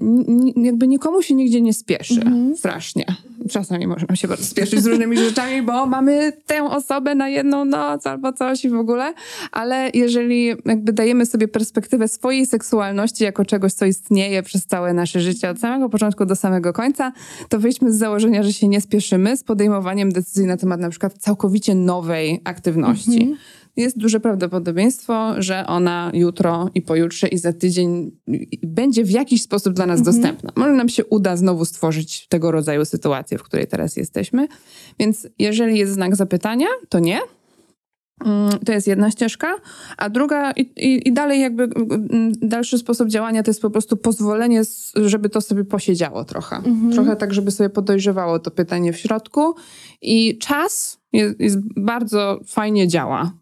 jakby nikomu się nigdzie nie spieszy. Mhm. Strasznie. Czasami możemy się bardzo spieszyć z różnymi rzeczami, bo mamy tę osobę na jedną noc albo coś i w ogóle, ale jeżeli jakby dajemy sobie perspektywę swojej seksualności jako czegoś, co istnieje przez całe nasze życie od samego początku do samego końca, to wyjdźmy z założenia, że się nie spieszymy z podejmowaniem decyzji na temat na przykład całkowicie nowej aktywności. Mhm jest duże prawdopodobieństwo, że ona jutro i pojutrze i za tydzień będzie w jakiś sposób dla nas mhm. dostępna. Może nam się uda znowu stworzyć tego rodzaju sytuację, w której teraz jesteśmy. Więc jeżeli jest znak zapytania, to nie. Mm, to jest jedna ścieżka, a druga i, i, i, dalej jakby dalszy sposób działania to jest po prostu pozwolenie, żeby to sobie posiedziało trochę. Mhm. Trochę tak, żeby sobie podejrzewało to pytanie w środku i czas jest, jest bardzo fajnie działa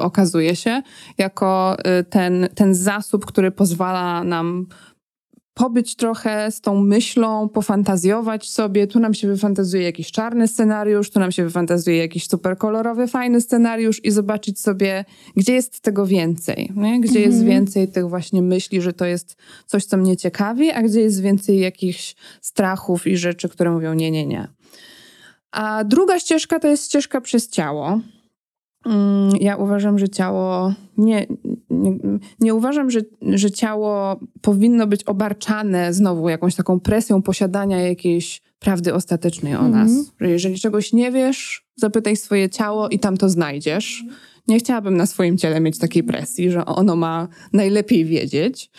okazuje się, jako y, ten, ten zasób, który pozwala nam pobyć trochę z tą myślą, pofantazjować sobie. Tu nam się wyfantazuje jakiś czarny scenariusz, tu nam się wyfantazuje jakiś super kolorowy, fajny scenariusz i zobaczyć sobie, gdzie jest tego więcej. Nie? Gdzie jest mhm. więcej tych właśnie myśli, że to jest coś, co mnie ciekawi, a gdzie jest więcej jakichś strachów i rzeczy, które mówią nie, nie, nie. A druga ścieżka to jest ścieżka przez ciało. Mm, ja uważam, że ciało nie, nie, nie, uważam, że, że ciało powinno być obarczane znowu jakąś taką presją posiadania jakiejś prawdy ostatecznej o nas. Mm -hmm. Że jeżeli czegoś nie wiesz, zapytaj swoje ciało i tam to znajdziesz. Nie chciałabym na swoim ciele mieć takiej presji, że ono ma najlepiej wiedzieć.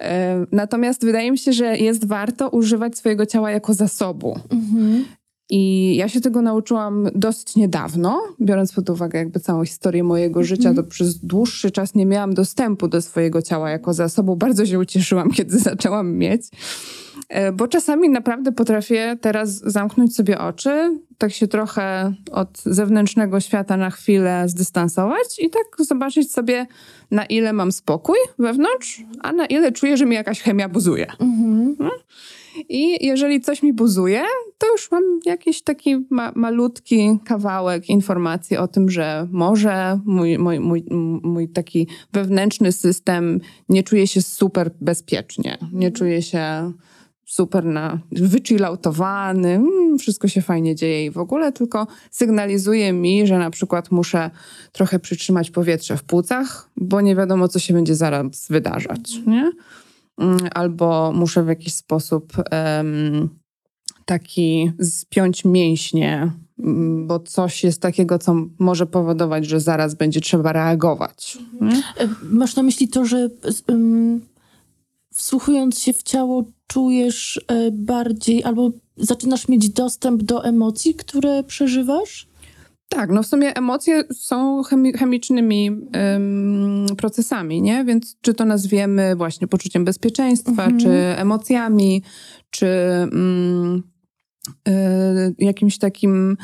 E, natomiast wydaje mi się, że jest warto używać swojego ciała jako zasobu. Mm -hmm. I ja się tego nauczyłam dosyć niedawno, biorąc pod uwagę jakby całą historię mojego życia, to przez dłuższy czas nie miałam dostępu do swojego ciała jako zasobu. Bardzo się ucieszyłam, [LAUGHS] kiedy zaczęłam mieć, e, bo czasami naprawdę potrafię teraz zamknąć sobie oczy, tak się trochę od zewnętrznego świata na chwilę zdystansować i tak zobaczyć sobie, na ile mam spokój wewnątrz, a na ile czuję, że mi jakaś chemia buzuje. Mhm. No? I jeżeli coś mi buzuje, to już mam jakiś taki ma malutki kawałek informacji o tym, że może mój, mój, mój, mój taki wewnętrzny system nie czuje się super bezpiecznie, nie czuje się super na, wychilloutowany, mm, wszystko się fajnie dzieje i w ogóle, tylko sygnalizuje mi, że na przykład muszę trochę przytrzymać powietrze w płucach, bo nie wiadomo, co się będzie zaraz wydarzać, nie? Mm, albo muszę w jakiś sposób um, taki spiąć mięśnie, mm, bo coś jest takiego, co może powodować, że zaraz będzie trzeba reagować. Mhm. Masz na myśli to, że um, wsłuchując się w ciało, czujesz e, bardziej albo zaczynasz mieć dostęp do emocji, które przeżywasz? Tak, no w sumie emocje są chemi chemicznymi ym, procesami, nie? Więc czy to nazwiemy właśnie poczuciem bezpieczeństwa, mhm. czy emocjami, czy ym, y, jakimś takim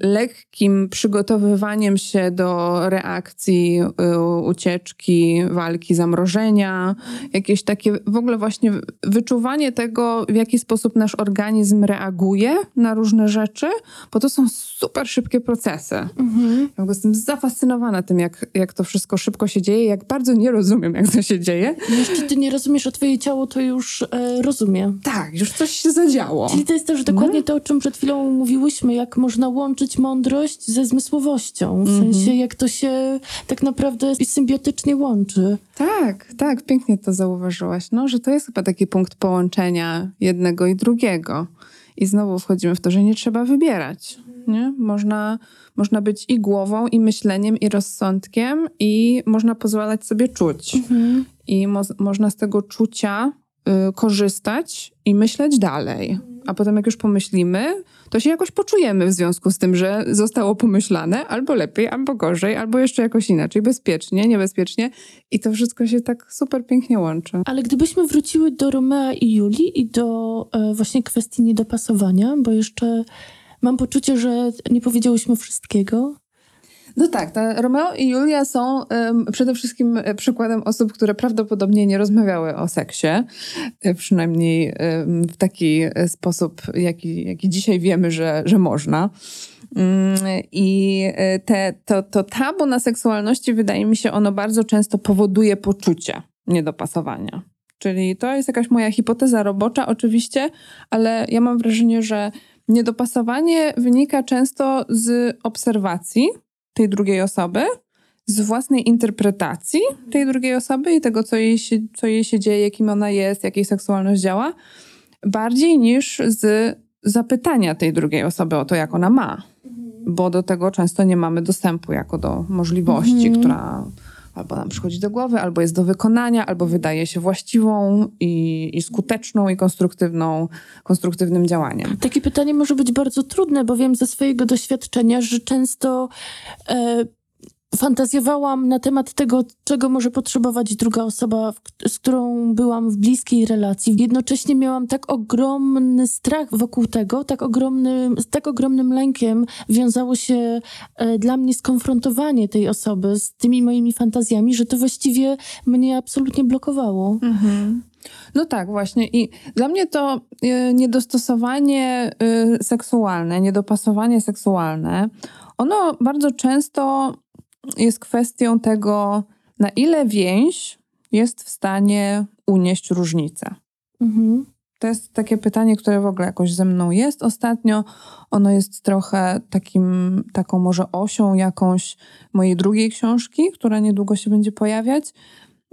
lekkim przygotowywaniem się do reakcji y, ucieczki, walki, zamrożenia, jakieś takie w ogóle właśnie wyczuwanie tego, w jaki sposób nasz organizm reaguje na różne rzeczy, bo to są super szybkie procesy. Mhm. Ja jestem zafascynowana tym, jak, jak to wszystko szybko się dzieje, jak bardzo nie rozumiem, jak to się dzieje. Jeszcze ty nie rozumiesz, a twoje ciało to już e, rozumie. Tak, już coś się zadziało. Czyli to jest też dokładnie mhm. to, o czym przed chwilą mówiłyśmy, jak można łączyć mądrość ze zmysłowością. W mhm. sensie, jak to się tak naprawdę symbiotycznie łączy. Tak, tak, pięknie to zauważyłaś. No, że to jest chyba taki punkt połączenia jednego i drugiego. I znowu wchodzimy w to, że nie trzeba wybierać. Nie? Można, można być i głową, i myśleniem, i rozsądkiem, i można pozwalać sobie czuć. Mhm. I mo można z tego czucia y, korzystać i myśleć dalej. A potem, jak już pomyślimy, to się jakoś poczujemy w związku z tym, że zostało pomyślane albo lepiej, albo gorzej, albo jeszcze jakoś inaczej, bezpiecznie, niebezpiecznie. I to wszystko się tak super pięknie łączy. Ale gdybyśmy wróciły do Romea i Julii i do e, właśnie kwestii niedopasowania, bo jeszcze mam poczucie, że nie powiedziałyśmy wszystkiego. No tak, Romeo i Julia są um, przede wszystkim e, przykładem osób, które prawdopodobnie nie rozmawiały o seksie, e, przynajmniej um, w taki e, sposób, jaki, jaki dzisiaj wiemy, że, że można. Um, I te, to, to tabu na seksualności, wydaje mi się, ono bardzo często powoduje poczucie niedopasowania. Czyli to jest jakaś moja hipoteza robocza, oczywiście, ale ja mam wrażenie, że niedopasowanie wynika często z obserwacji tej drugiej osoby, z własnej interpretacji tej drugiej osoby i tego, co jej się, co jej się dzieje, kim ona jest, jak jej seksualność działa, bardziej niż z zapytania tej drugiej osoby o to, jak ona ma. Bo do tego często nie mamy dostępu jako do możliwości, mhm. która albo nam przychodzi do głowy, albo jest do wykonania, albo wydaje się właściwą i, i skuteczną i konstruktywną, konstruktywnym działaniem. Takie pytanie może być bardzo trudne, bo wiem ze swojego doświadczenia, że często e, fantazjowałam na temat tego, czego może potrzebować druga osoba, z którą byłam w bliskiej relacji. Jednocześnie miałam tak ogromny strach wokół tego, tak, ogromny, z tak ogromnym lękiem wiązało się e, dla mnie skonfrontowanie tej osoby z tymi moimi fantazjami, że to właściwie mnie absolutnie blokowało. Mhm. No tak, właśnie. I dla mnie to y, niedostosowanie y, seksualne, niedopasowanie seksualne, ono bardzo często jest kwestią tego, na ile więź jest w stanie unieść różnicę. Mhm. To jest takie pytanie, które w ogóle jakoś ze mną jest ostatnio. Ono jest trochę takim, taką może osią jakąś mojej drugiej książki, która niedługo się będzie pojawiać.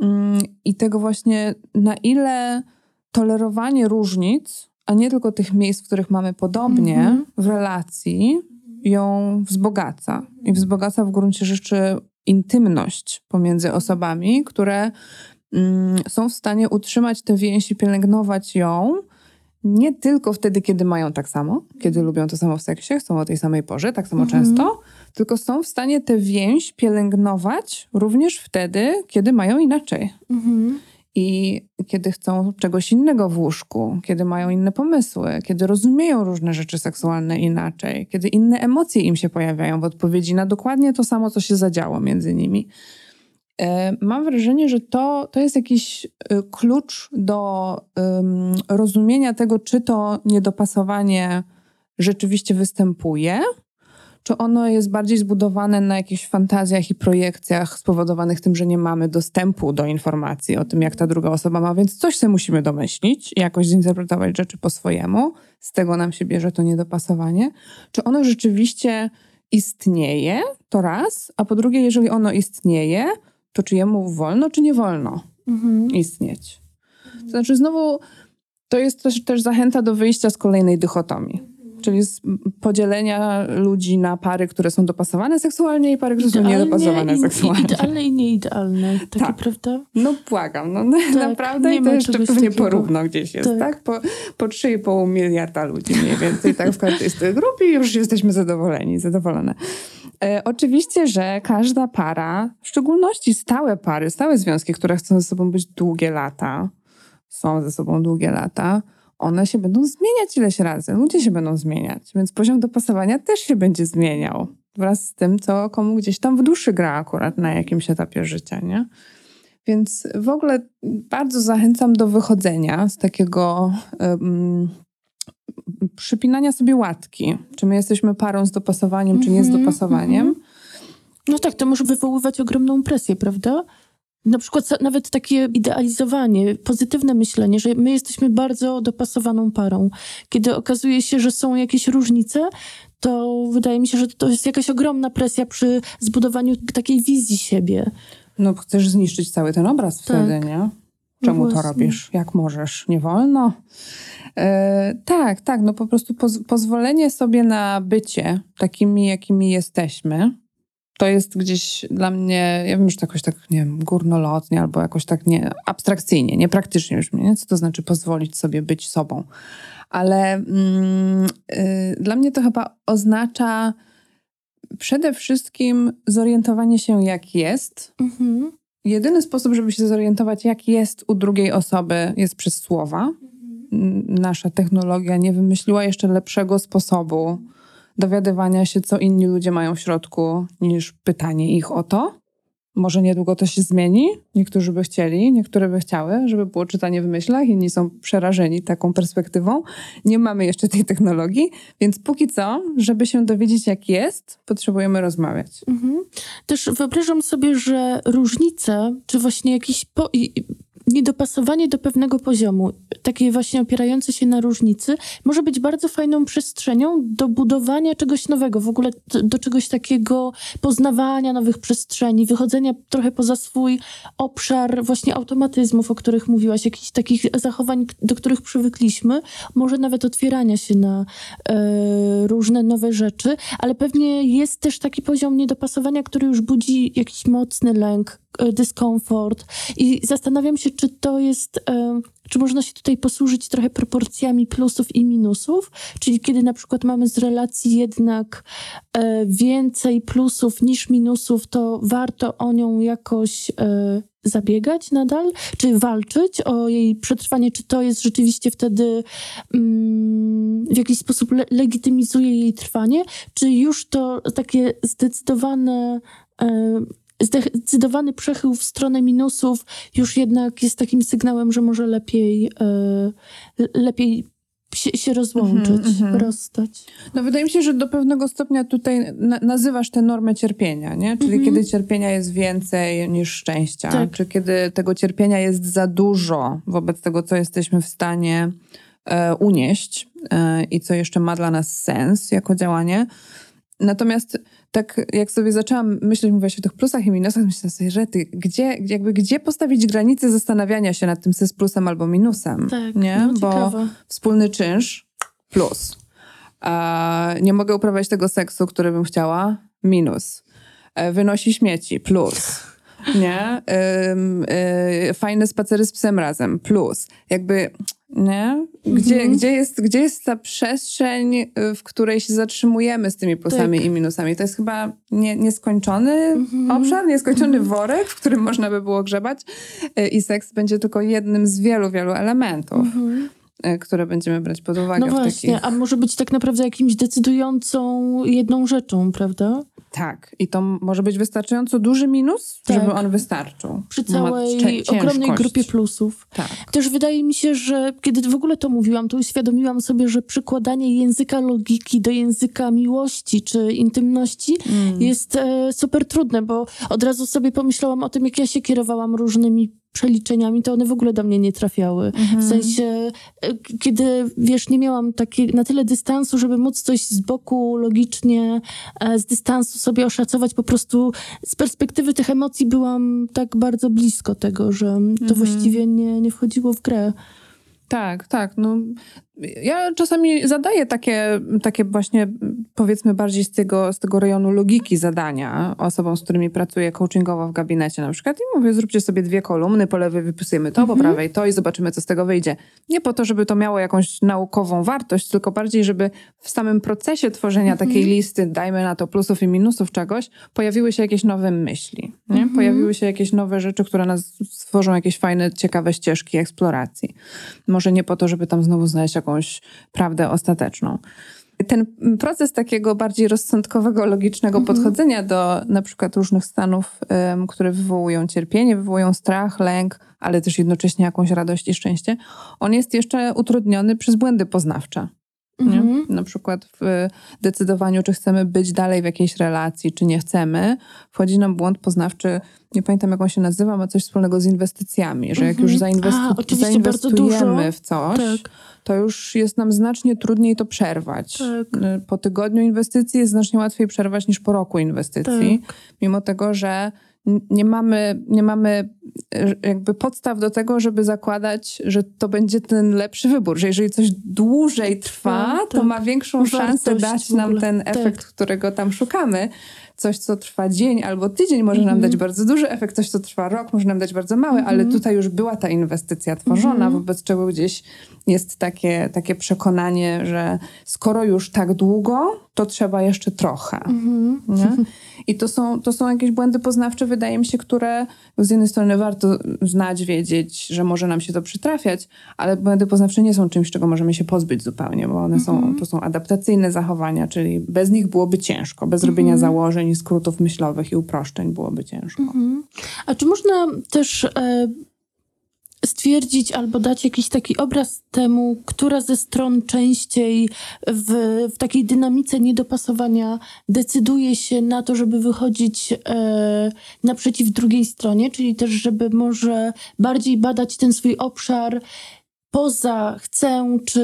Mm, I tego właśnie, na ile tolerowanie różnic, a nie tylko tych miejsc, w których mamy podobnie mhm. w relacji, ją wzbogaca. I wzbogaca w gruncie rzeczy intymność pomiędzy osobami, które mm, są w stanie utrzymać tę więź i pielęgnować ją nie tylko wtedy, kiedy mają tak samo, kiedy lubią to samo w seksie, chcą o tej samej porze, tak samo mhm. często, tylko są w stanie tę więź pielęgnować również wtedy, kiedy mają inaczej. Mhm. I kiedy chcą czegoś innego w łóżku, kiedy mają inne pomysły, kiedy rozumieją różne rzeczy seksualne inaczej, kiedy inne emocje im się pojawiają w odpowiedzi na dokładnie to samo, co się zadziało między nimi. E, mam wrażenie, że to, to jest jakiś e, klucz do um, rozumienia tego, czy to niedopasowanie rzeczywiście występuje, czy ono jest bardziej zbudowane na jakichś fantazjach i projekcjach spowodowanych tym, że nie mamy dostępu do informacji o tym, jak ta druga osoba ma, więc coś sobie musimy domyślić jakoś zinterpretować rzeczy po swojemu. Z tego nam się bierze to niedopasowanie. Czy ono rzeczywiście istnieje, to raz, a po drugie, jeżeli ono istnieje, to czy jemu wolno, czy nie wolno mhm. istnieć. To znaczy, znowu, to jest też, też zachęta do wyjścia z kolejnej dychotomii czyli z podzielenia ludzi na pary, które są dopasowane seksualnie i pary, które idealnie są niedopasowane i, seksualnie. Idealne i nieidealne, [LAUGHS] takie tak. prawda? No błagam, no [LAUGHS] tak, naprawdę i to jeszcze pewnie porówno gdzieś jest, tak? tak? Po, po 3,5 miliarda ludzi mniej więcej, tak w każdej z tych grup i już jesteśmy zadowoleni, zadowolone. E, oczywiście, że każda para, w szczególności stałe pary, stałe związki, które chcą ze sobą być długie lata, są ze sobą długie lata, one się będą zmieniać ileś razy. Ludzie się będą zmieniać, więc poziom dopasowania też się będzie zmieniał wraz z tym, co komu gdzieś tam w duszy gra akurat na jakimś etapie życia, nie? Więc w ogóle bardzo zachęcam do wychodzenia z takiego um, przypinania sobie łatki. Czy my jesteśmy parą z dopasowaniem, czy nie z mhm, dopasowaniem. Mm -hmm. No tak, to może wywoływać ogromną presję, prawda? Na przykład nawet takie idealizowanie, pozytywne myślenie, że my jesteśmy bardzo dopasowaną parą. Kiedy okazuje się, że są jakieś różnice, to wydaje mi się, że to jest jakaś ogromna presja przy zbudowaniu takiej wizji siebie. No chcesz zniszczyć cały ten obraz tak. wtedy, nie? Czemu no to robisz? Jak możesz? Nie wolno? E, tak, tak, no po prostu poz pozwolenie sobie na bycie takimi, jakimi jesteśmy, to jest gdzieś dla mnie, ja wiem, że to jakoś tak, nie wiem, górnolotnie albo jakoś tak nie, abstrakcyjnie, niepraktycznie już mnie, co to znaczy pozwolić sobie być sobą. Ale mm, y, dla mnie to chyba oznacza przede wszystkim zorientowanie się, jak jest. Mhm. Jedyny sposób, żeby się zorientować, jak jest u drugiej osoby, jest przez słowa. Mhm. Nasza technologia nie wymyśliła jeszcze lepszego sposobu dowiadywania się, co inni ludzie mają w środku, niż pytanie ich o to. Może niedługo to się zmieni. Niektórzy by chcieli, niektóre by chciały, żeby było czytanie w myślach, inni są przerażeni taką perspektywą. Nie mamy jeszcze tej technologii, więc póki co, żeby się dowiedzieć, jak jest, potrzebujemy rozmawiać. Mhm. Też wyobrażam sobie, że różnice, czy właśnie jakiś po niedopasowanie do pewnego poziomu, takie właśnie opierające się na różnicy, może być bardzo fajną przestrzenią do budowania czegoś nowego, w ogóle do czegoś takiego poznawania nowych przestrzeni, wychodzenia trochę poza swój obszar właśnie automatyzmów, o których mówiłaś, jakichś takich zachowań, do których przywykliśmy, może nawet otwierania się na e, różne nowe rzeczy, ale pewnie jest też taki poziom niedopasowania, który już budzi jakiś mocny lęk, dyskomfort. I zastanawiam się, czy to jest, e, czy można się tutaj posłużyć trochę proporcjami plusów i minusów, czyli kiedy na przykład mamy z relacji jednak e, więcej plusów niż minusów, to warto o nią jakoś zabiegać nadal, czy walczyć o jej przetrwanie, czy to jest rzeczywiście wtedy mm, w jakiś sposób le legitymizuje jej trwanie, czy już to takie zdecydowane zdecydowany przechył w stronę minusów już jednak jest takim sygnałem, że może lepiej, e, lepiej się, się rozłączyć, mm rozstać. No wydaje mi się, że do pewnego stopnia tutaj na nazywasz tę normę cierpienia, nie? Czyli mm -hmm. kiedy cierpienia jest więcej niż szczęścia, tak. czy kiedy tego cierpienia jest za dużo wobec tego, co jesteśmy w stanie e, unieść e, i co jeszcze ma dla nas sens jako działanie. Natomiast tak jak sobie zaczęłam myśleć, mówiłaś o tych plusach i minusach, myślę sobie, że ty, gdzie, jakby, gdzie postawić granicę zastanawiania się nad tym, co jest plusem albo minusem, tak, nie? No, Bo ciekawe. wspólny czynsz, plus. A nie mogę uprawiać tego seksu, który bym chciała, minus. E, wynosi śmieci, plus. [LAUGHS] Nie? Y, fajne spacery z psem razem, plus. Jakby nie? Gdzie, mhm. gdzie, jest, gdzie jest ta przestrzeń, y, w której się zatrzymujemy z tymi plusami tak. i minusami? To jest chyba nie, nieskończony mhm. obszar, nieskończony mhm. worek, w którym można by było grzebać y, i seks będzie tylko jednym z wielu, wielu elementów. Mhm. Y, które będziemy brać pod uwagę. No właśnie, takich... a może być tak naprawdę jakimś decydującą jedną rzeczą, prawda? Tak, i to może być wystarczająco duży minus, tak. żeby on wystarczył. Przy całej ogromnej grupie plusów. Tak. Też wydaje mi się, że kiedy w ogóle to mówiłam, to uświadomiłam sobie, że przykładanie języka logiki do języka miłości czy intymności mm. jest e, super trudne, bo od razu sobie pomyślałam o tym, jak ja się kierowałam różnymi przeliczeniami, to one w ogóle do mnie nie trafiały. Mhm. W sensie, e, kiedy, wiesz, nie miałam takiej, na tyle dystansu, żeby móc coś z boku logicznie, e, z dystansu sobie oszacować, po prostu z perspektywy tych emocji byłam tak bardzo blisko tego, że to mhm. właściwie nie, nie wchodziło w grę. Tak, tak. No, ja czasami zadaję takie, takie właśnie, powiedzmy, bardziej z tego, z tego rejonu logiki zadania osobom, z którymi pracuję coachingowo w gabinecie na przykład i mówię, zróbcie sobie dwie kolumny, po lewej wypisujemy to, po mhm. prawej to i zobaczymy, co z tego wyjdzie. Nie po to, żeby to miało jakąś naukową wartość, tylko bardziej, żeby w samym procesie tworzenia mhm. takiej listy, dajmy na to plusów i minusów czegoś, pojawiły się jakieś nowe myśli? Mhm. Pojawiły się jakieś nowe rzeczy, które nas stworzą jakieś fajne, ciekawe ścieżki eksploracji. Może nie po to, żeby tam znowu znaleźć jakąś prawdę ostateczną. Ten proces takiego bardziej rozsądkowego, logicznego mhm. podchodzenia do na przykład różnych stanów, um, które wywołują cierpienie, wywołują strach, lęk, ale też jednocześnie jakąś radość i szczęście, on jest jeszcze utrudniony przez błędy poznawcze. Mhm. Na przykład w decydowaniu, czy chcemy być dalej w jakiejś relacji, czy nie chcemy, wchodzi nam błąd poznawczy, nie pamiętam jak on się nazywa, ma coś wspólnego z inwestycjami, że jak już mhm. zainwestu- A, zainwestujemy w coś, tak. to już jest nam znacznie trudniej to przerwać. Tak. Po tygodniu inwestycji jest znacznie łatwiej przerwać niż po roku inwestycji, tak. mimo tego, że nie mamy, nie mamy e, jakby podstaw do tego, żeby zakładać, że to będzie ten lepszy wybór, że jeżeli coś dłużej trwa, no, tak. to ma większą szansę dać nam ten efekt, tak. którego tam szukamy coś, co trwa dzień albo tydzień, może nam mhm. dać bardzo duży efekt, coś, co trwa rok, może nam dać bardzo mały, ale mhm. tutaj już była ta inwestycja tworzona, mhm. wobec czego gdzieś jest takie, takie przekonanie, że skoro już tak długo, to trzeba jeszcze trochę. [LAUGHS] I to są, to są jakieś błędy poznawcze, wydaje mi się, które z jednej strony warto znać, wiedzieć, że może nam się to przytrafiać, ale błędy poznawcze nie są czymś, czego możemy się pozbyć zupełnie, bo one są, to są adaptacyjne zachowania, czyli bez nich byłoby ciężko, bez robienia założeń i skrótów myślowych i uproszczeń byłoby ciężko. Mhm. A czy można też e, stwierdzić albo dać jakiś taki obraz temu, która ze stron częściej w, w takiej dynamice niedopasowania decyduje się na to, żeby wychodzić e, naprzeciw drugiej stronie, czyli też, żeby może bardziej badać ten swój obszar poza chcę, czy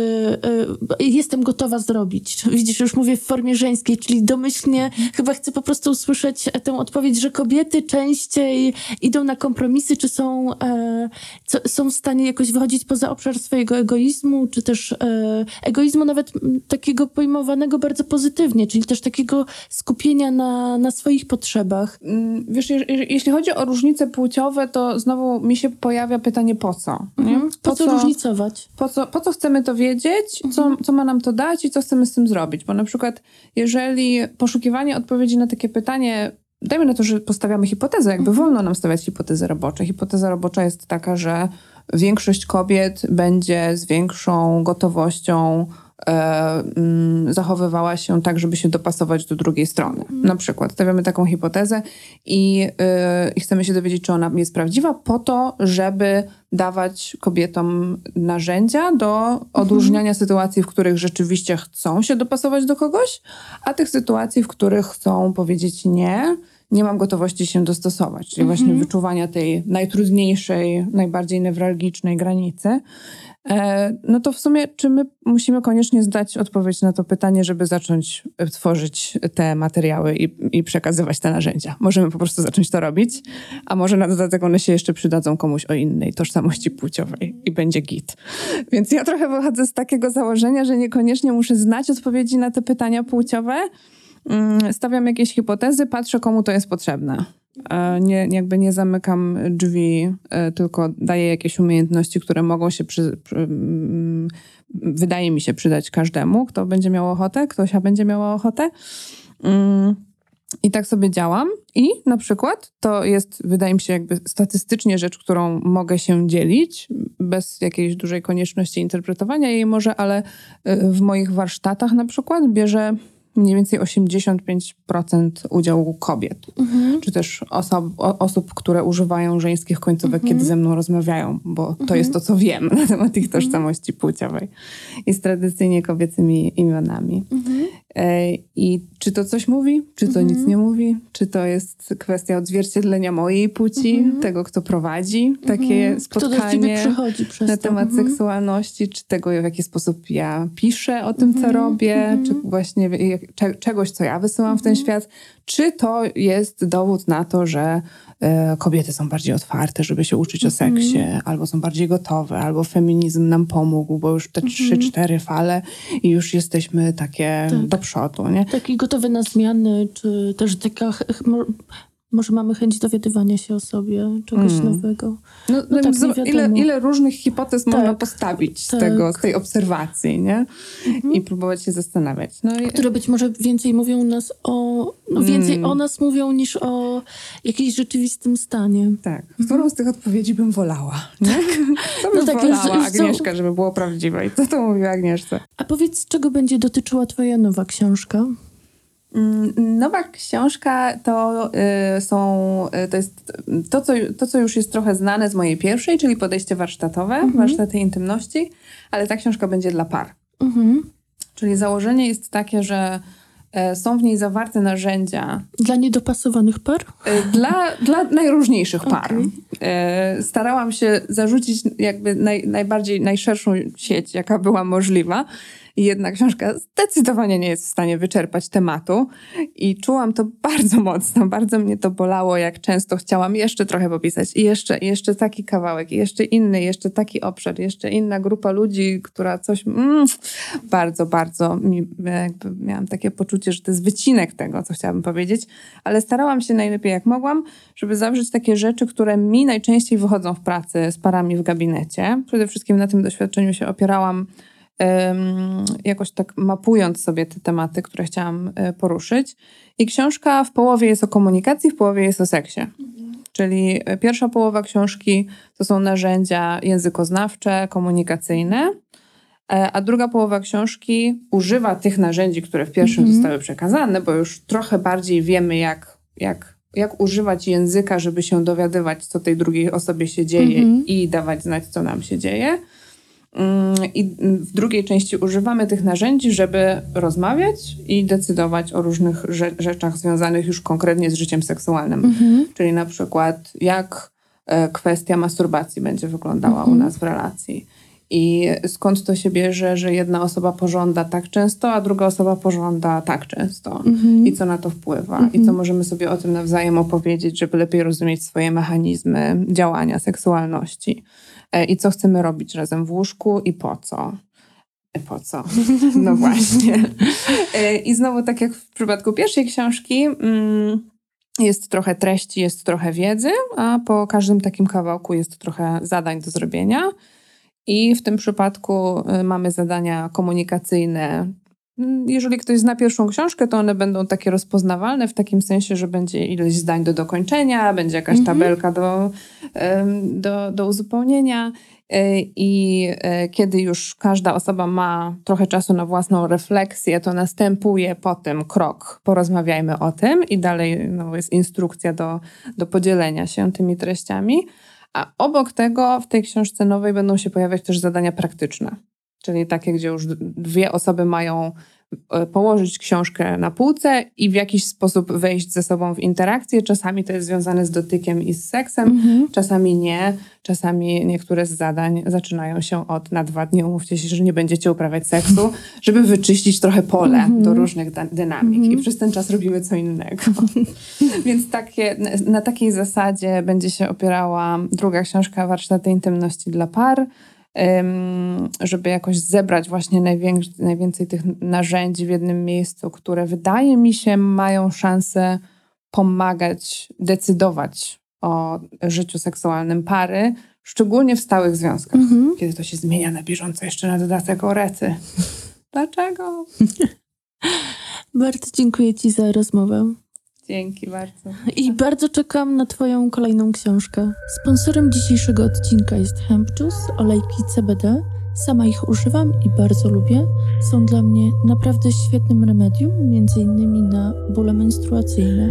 y, jestem gotowa zrobić. Widzisz, już mówię w formie żeńskiej, czyli domyślnie chyba chcę po prostu usłyszeć tę odpowiedź, że kobiety częściej idą na kompromisy, czy są, e, co, są w stanie jakoś wychodzić poza obszar swojego egoizmu, czy też e, egoizmu nawet takiego pojmowanego bardzo pozytywnie, czyli też takiego skupienia na, na swoich potrzebach. Mm, wiesz, jeśli chodzi o różnice płciowe, to znowu mi się pojawia pytanie po co? Mhm. Po, po co, co Po co, po co chcemy to wiedzieć, co, co ma nam to dać i co chcemy z tym zrobić? Bo na przykład, jeżeli poszukiwanie odpowiedzi na takie pytanie dajmy na to, że postawiamy hipotezę, jakby mhm. wolno nam stawiać hipotezy robocze. Hipoteza robocza jest taka, że większość kobiet będzie z większą gotowością zachowywała się tak, żeby się dopasować do drugiej strony. Mhm. Na przykład stawiamy taką hipotezę i, e, i chcemy się dowiedzieć, czy ona jest prawdziwa, po to, żeby dawać kobietom narzędzia do odróżniania mhm. sytuacji, w których rzeczywiście chcą się dopasować do kogoś, a tych sytuacji, w których chcą powiedzieć nie, nie mam gotowości się dostosować. Czyli właśnie mhm. wyczuwania tej najtrudniejszej, najbardziej newralgicznej granicy. E, no to w sumie, czy my musimy koniecznie zdać odpowiedź na to pytanie, żeby zacząć tworzyć te materiały i, i przekazywać te narzędzia? Możemy po prostu zacząć to robić, a może na dodatek one się jeszcze przydadzą komuś o innej tożsamości płciowej i będzie git. Więc ja trochę wychodzę z takiego założenia, że niekoniecznie muszę znać odpowiedzi na te pytania płciowe. Mm, stawiam jakieś hipotezy, patrzę, komu to jest potrzebne. E, nie, jakby nie zamykam drzwi, e, tylko daję jakieś umiejętności, które mogą się, przy, przy, mm, wydaje mi się, przydać każdemu, kto będzie miał ochotę, ktoś będzie miała ochotę. Mm, I tak sobie działam. I na przykład to jest, wydaje mi się, jakby statystycznie rzecz, którą mogę się dzielić, bez jakiejś dużej konieczności interpretowania jej może, ale e, w moich warsztatach na przykład bierze mniej więcej 85% udziału kobiet, mhm. czy też osob, osób, które używają żeńskich końcówek, mhm. kiedy ze mną rozmawiają, bo to jest to, co wiem na temat ich tożsamości płciowej i z tradycyjnie kobiecymi imionami. Mhm. I czy to coś mówi, czy to nic nie mówi, czy to jest kwestia odzwierciedlenia mojej płci, tego, kto prowadzi takie spotkanie na temat seksualności, czy tego, w jaki sposób ja piszę o tym, co robię, czy właśnie czegoś, co ja wysyłam w ten świat, czy to jest dowód na to, że kobiety są bardziej otwarte, żeby się uczyć o seksie, mm. albo są bardziej gotowe, albo feminizm nam pomógł, bo już te mm. trzy, cztery fale i już jesteśmy takie tak. do przodu, nie? Taki gotowy na zmiany, czy też taka może mamy chęć dowiadywania się o sobie, czegoś mm. nowego. No, no, no tak, ile, ile, różnych hipotez tak, można postawić z, tak. tego, z tej obserwacji, nie? Mhm. I próbować się zastanawiać. No i... Które być może więcej mówią nas o... No więcej mm. o nas mówią niż o jakimś rzeczywistym stanie. Tak. Mhm. Którą z tych odpowiedzi bym wolała, nie? Tak. [LAUGHS] Co bym no tak, wolała Agnieszka, żeby było prawdziwe? I co to mówiła Agnieszce? A powiedz, czego będzie dotyczyła twoja nowa książka? Mm, nowa książka to y, są, y, to jest to co, to, co już jest trochę znane z mojej pierwszej, czyli podejście warsztatowe, mhm. warsztaty intymności, ale ta książka będzie dla par. Mhm. Czyli założenie jest takie, że e, są w niej zawarte narzędzia. Dla niedopasowanych par? E, dla, dla najróżniejszych par. Okay. Starałam się zarzucić jakby naj, najbardziej, najszerszą sieć, jaka była możliwa. Jedna książka zdecydowanie nie jest w stanie wyczerpać tematu. I czułam to bardzo [LAUGHS] mocno, bardzo mnie to bolało, jak często chciałam jeszcze trochę popisać. I jeszcze, jeszcze taki kawałek, i jeszcze inny, jeszcze taki obszar, jeszcze inna grupa ludzi, która coś. Mm, bardzo, bardzo mi, jakby miałam takie poczucie, że to jest wycinek tego, co chciałabym powiedzieć. Ale starałam się najlepiej jak mogłam, żeby zawrzeć takie rzeczy, które mi najczęściej wychodzą w pracy z parami w gabinecie. Przede wszystkim na tym doświadczeniu się opierałam jakoś tak mapując sobie te tematy, które chciałam e, poruszyć. I książka w połowie jest o komunikacji, w połowie jest o seksie. Mhm. Czyli e, pierwsza połowa książki to są narzędzia językoznawcze, komunikacyjne, e, a druga połowa książki używa tych narzędzi, które w pierwszym mhm. zostały przekazane, bo już trochę bardziej wiemy, jak, jak, jak używać języka, żeby się dowiadywać, co tej drugiej osobie się dzieje mhm. i dawać znać, co nam się dzieje. Mm, I w drugiej części używamy tych narzędzi, żeby rozmawiać i decydować o różnych rzeczach związanych już konkretnie z życiem seksualnym. Mhm. Czyli na przykład, jak e, kwestia masturbacji będzie wyglądała mhm. u nas w relacji. I skąd to się bierze, że jedna osoba pożąda tak często, a druga osoba pożąda tak często. Mhm. I co na to wpływa. I co mhm. możemy sobie o tym nawzajem opowiedzieć, żeby lepiej rozumieć swoje mechanizmy działania seksualności. E, i co chcemy robić razem w łóżku i po co. E, po co? [LAUGHS] No właśnie. E, I znowu, tak jak w przypadku pierwszej książki, mm, jest trochę treści, jest trochę wiedzy, a po każdym takim kawałku jest trochę zadań do zrobienia. I w tym przypadku mamy zadania komunikacyjne, jeżeli ktoś zna pierwszą książkę, to one będą takie rozpoznawalne w takim sensie, że będzie ileś zdań do dokończenia, będzie jakaś mhm. tabelka do, do, do uzupełnienia. E, I e, kiedy już każda osoba ma trochę czasu na własną refleksję, to następuje potem krok, porozmawiajmy o tym, i dalej no, jest instrukcja do, do podzielenia się tymi treściami. A obok tego w tej książce nowej będą się pojawiać też zadania praktyczne czyli takie, gdzie już dwie osoby mają e, położyć książkę na półce i w jakiś sposób wejść ze sobą w interakcję. Czasami to jest związane z dotykiem i z seksem, mhm. czasami nie. Czasami niektóre z zadań zaczynają się od na dwa dni umówcie się, że nie będziecie uprawiać seksu, [LAUGHS] żeby wyczyścić trochę pole mhm. do różnych dynamik mhm. i przez ten czas robimy co innego. [LAUGHS] Więc takie, na takiej zasadzie będzie się opierała druga książka Warsztaty Intymności dla Par żeby jakoś zebrać właśnie najwięcej tych narzędzi w jednym miejscu, które wydaje mi się mają szansę pomagać decydować o życiu seksualnym pary, szczególnie w stałych związkach, mhm. kiedy to się zmienia na bieżąco, jeszcze na dodatek o rety. [LAUGHS] Dlaczego? Bardzo dziękuję Ci za rozmowę. Dzięki bardzo. I bardzo czekam na Twoją kolejną książkę. Sponsorem dzisiejszego odcinka jest Hemp Juice, olejki CBD. Sama ich używam i bardzo lubię. Są dla mnie naprawdę świetnym remedium, między innymi na bóle menstruacyjne.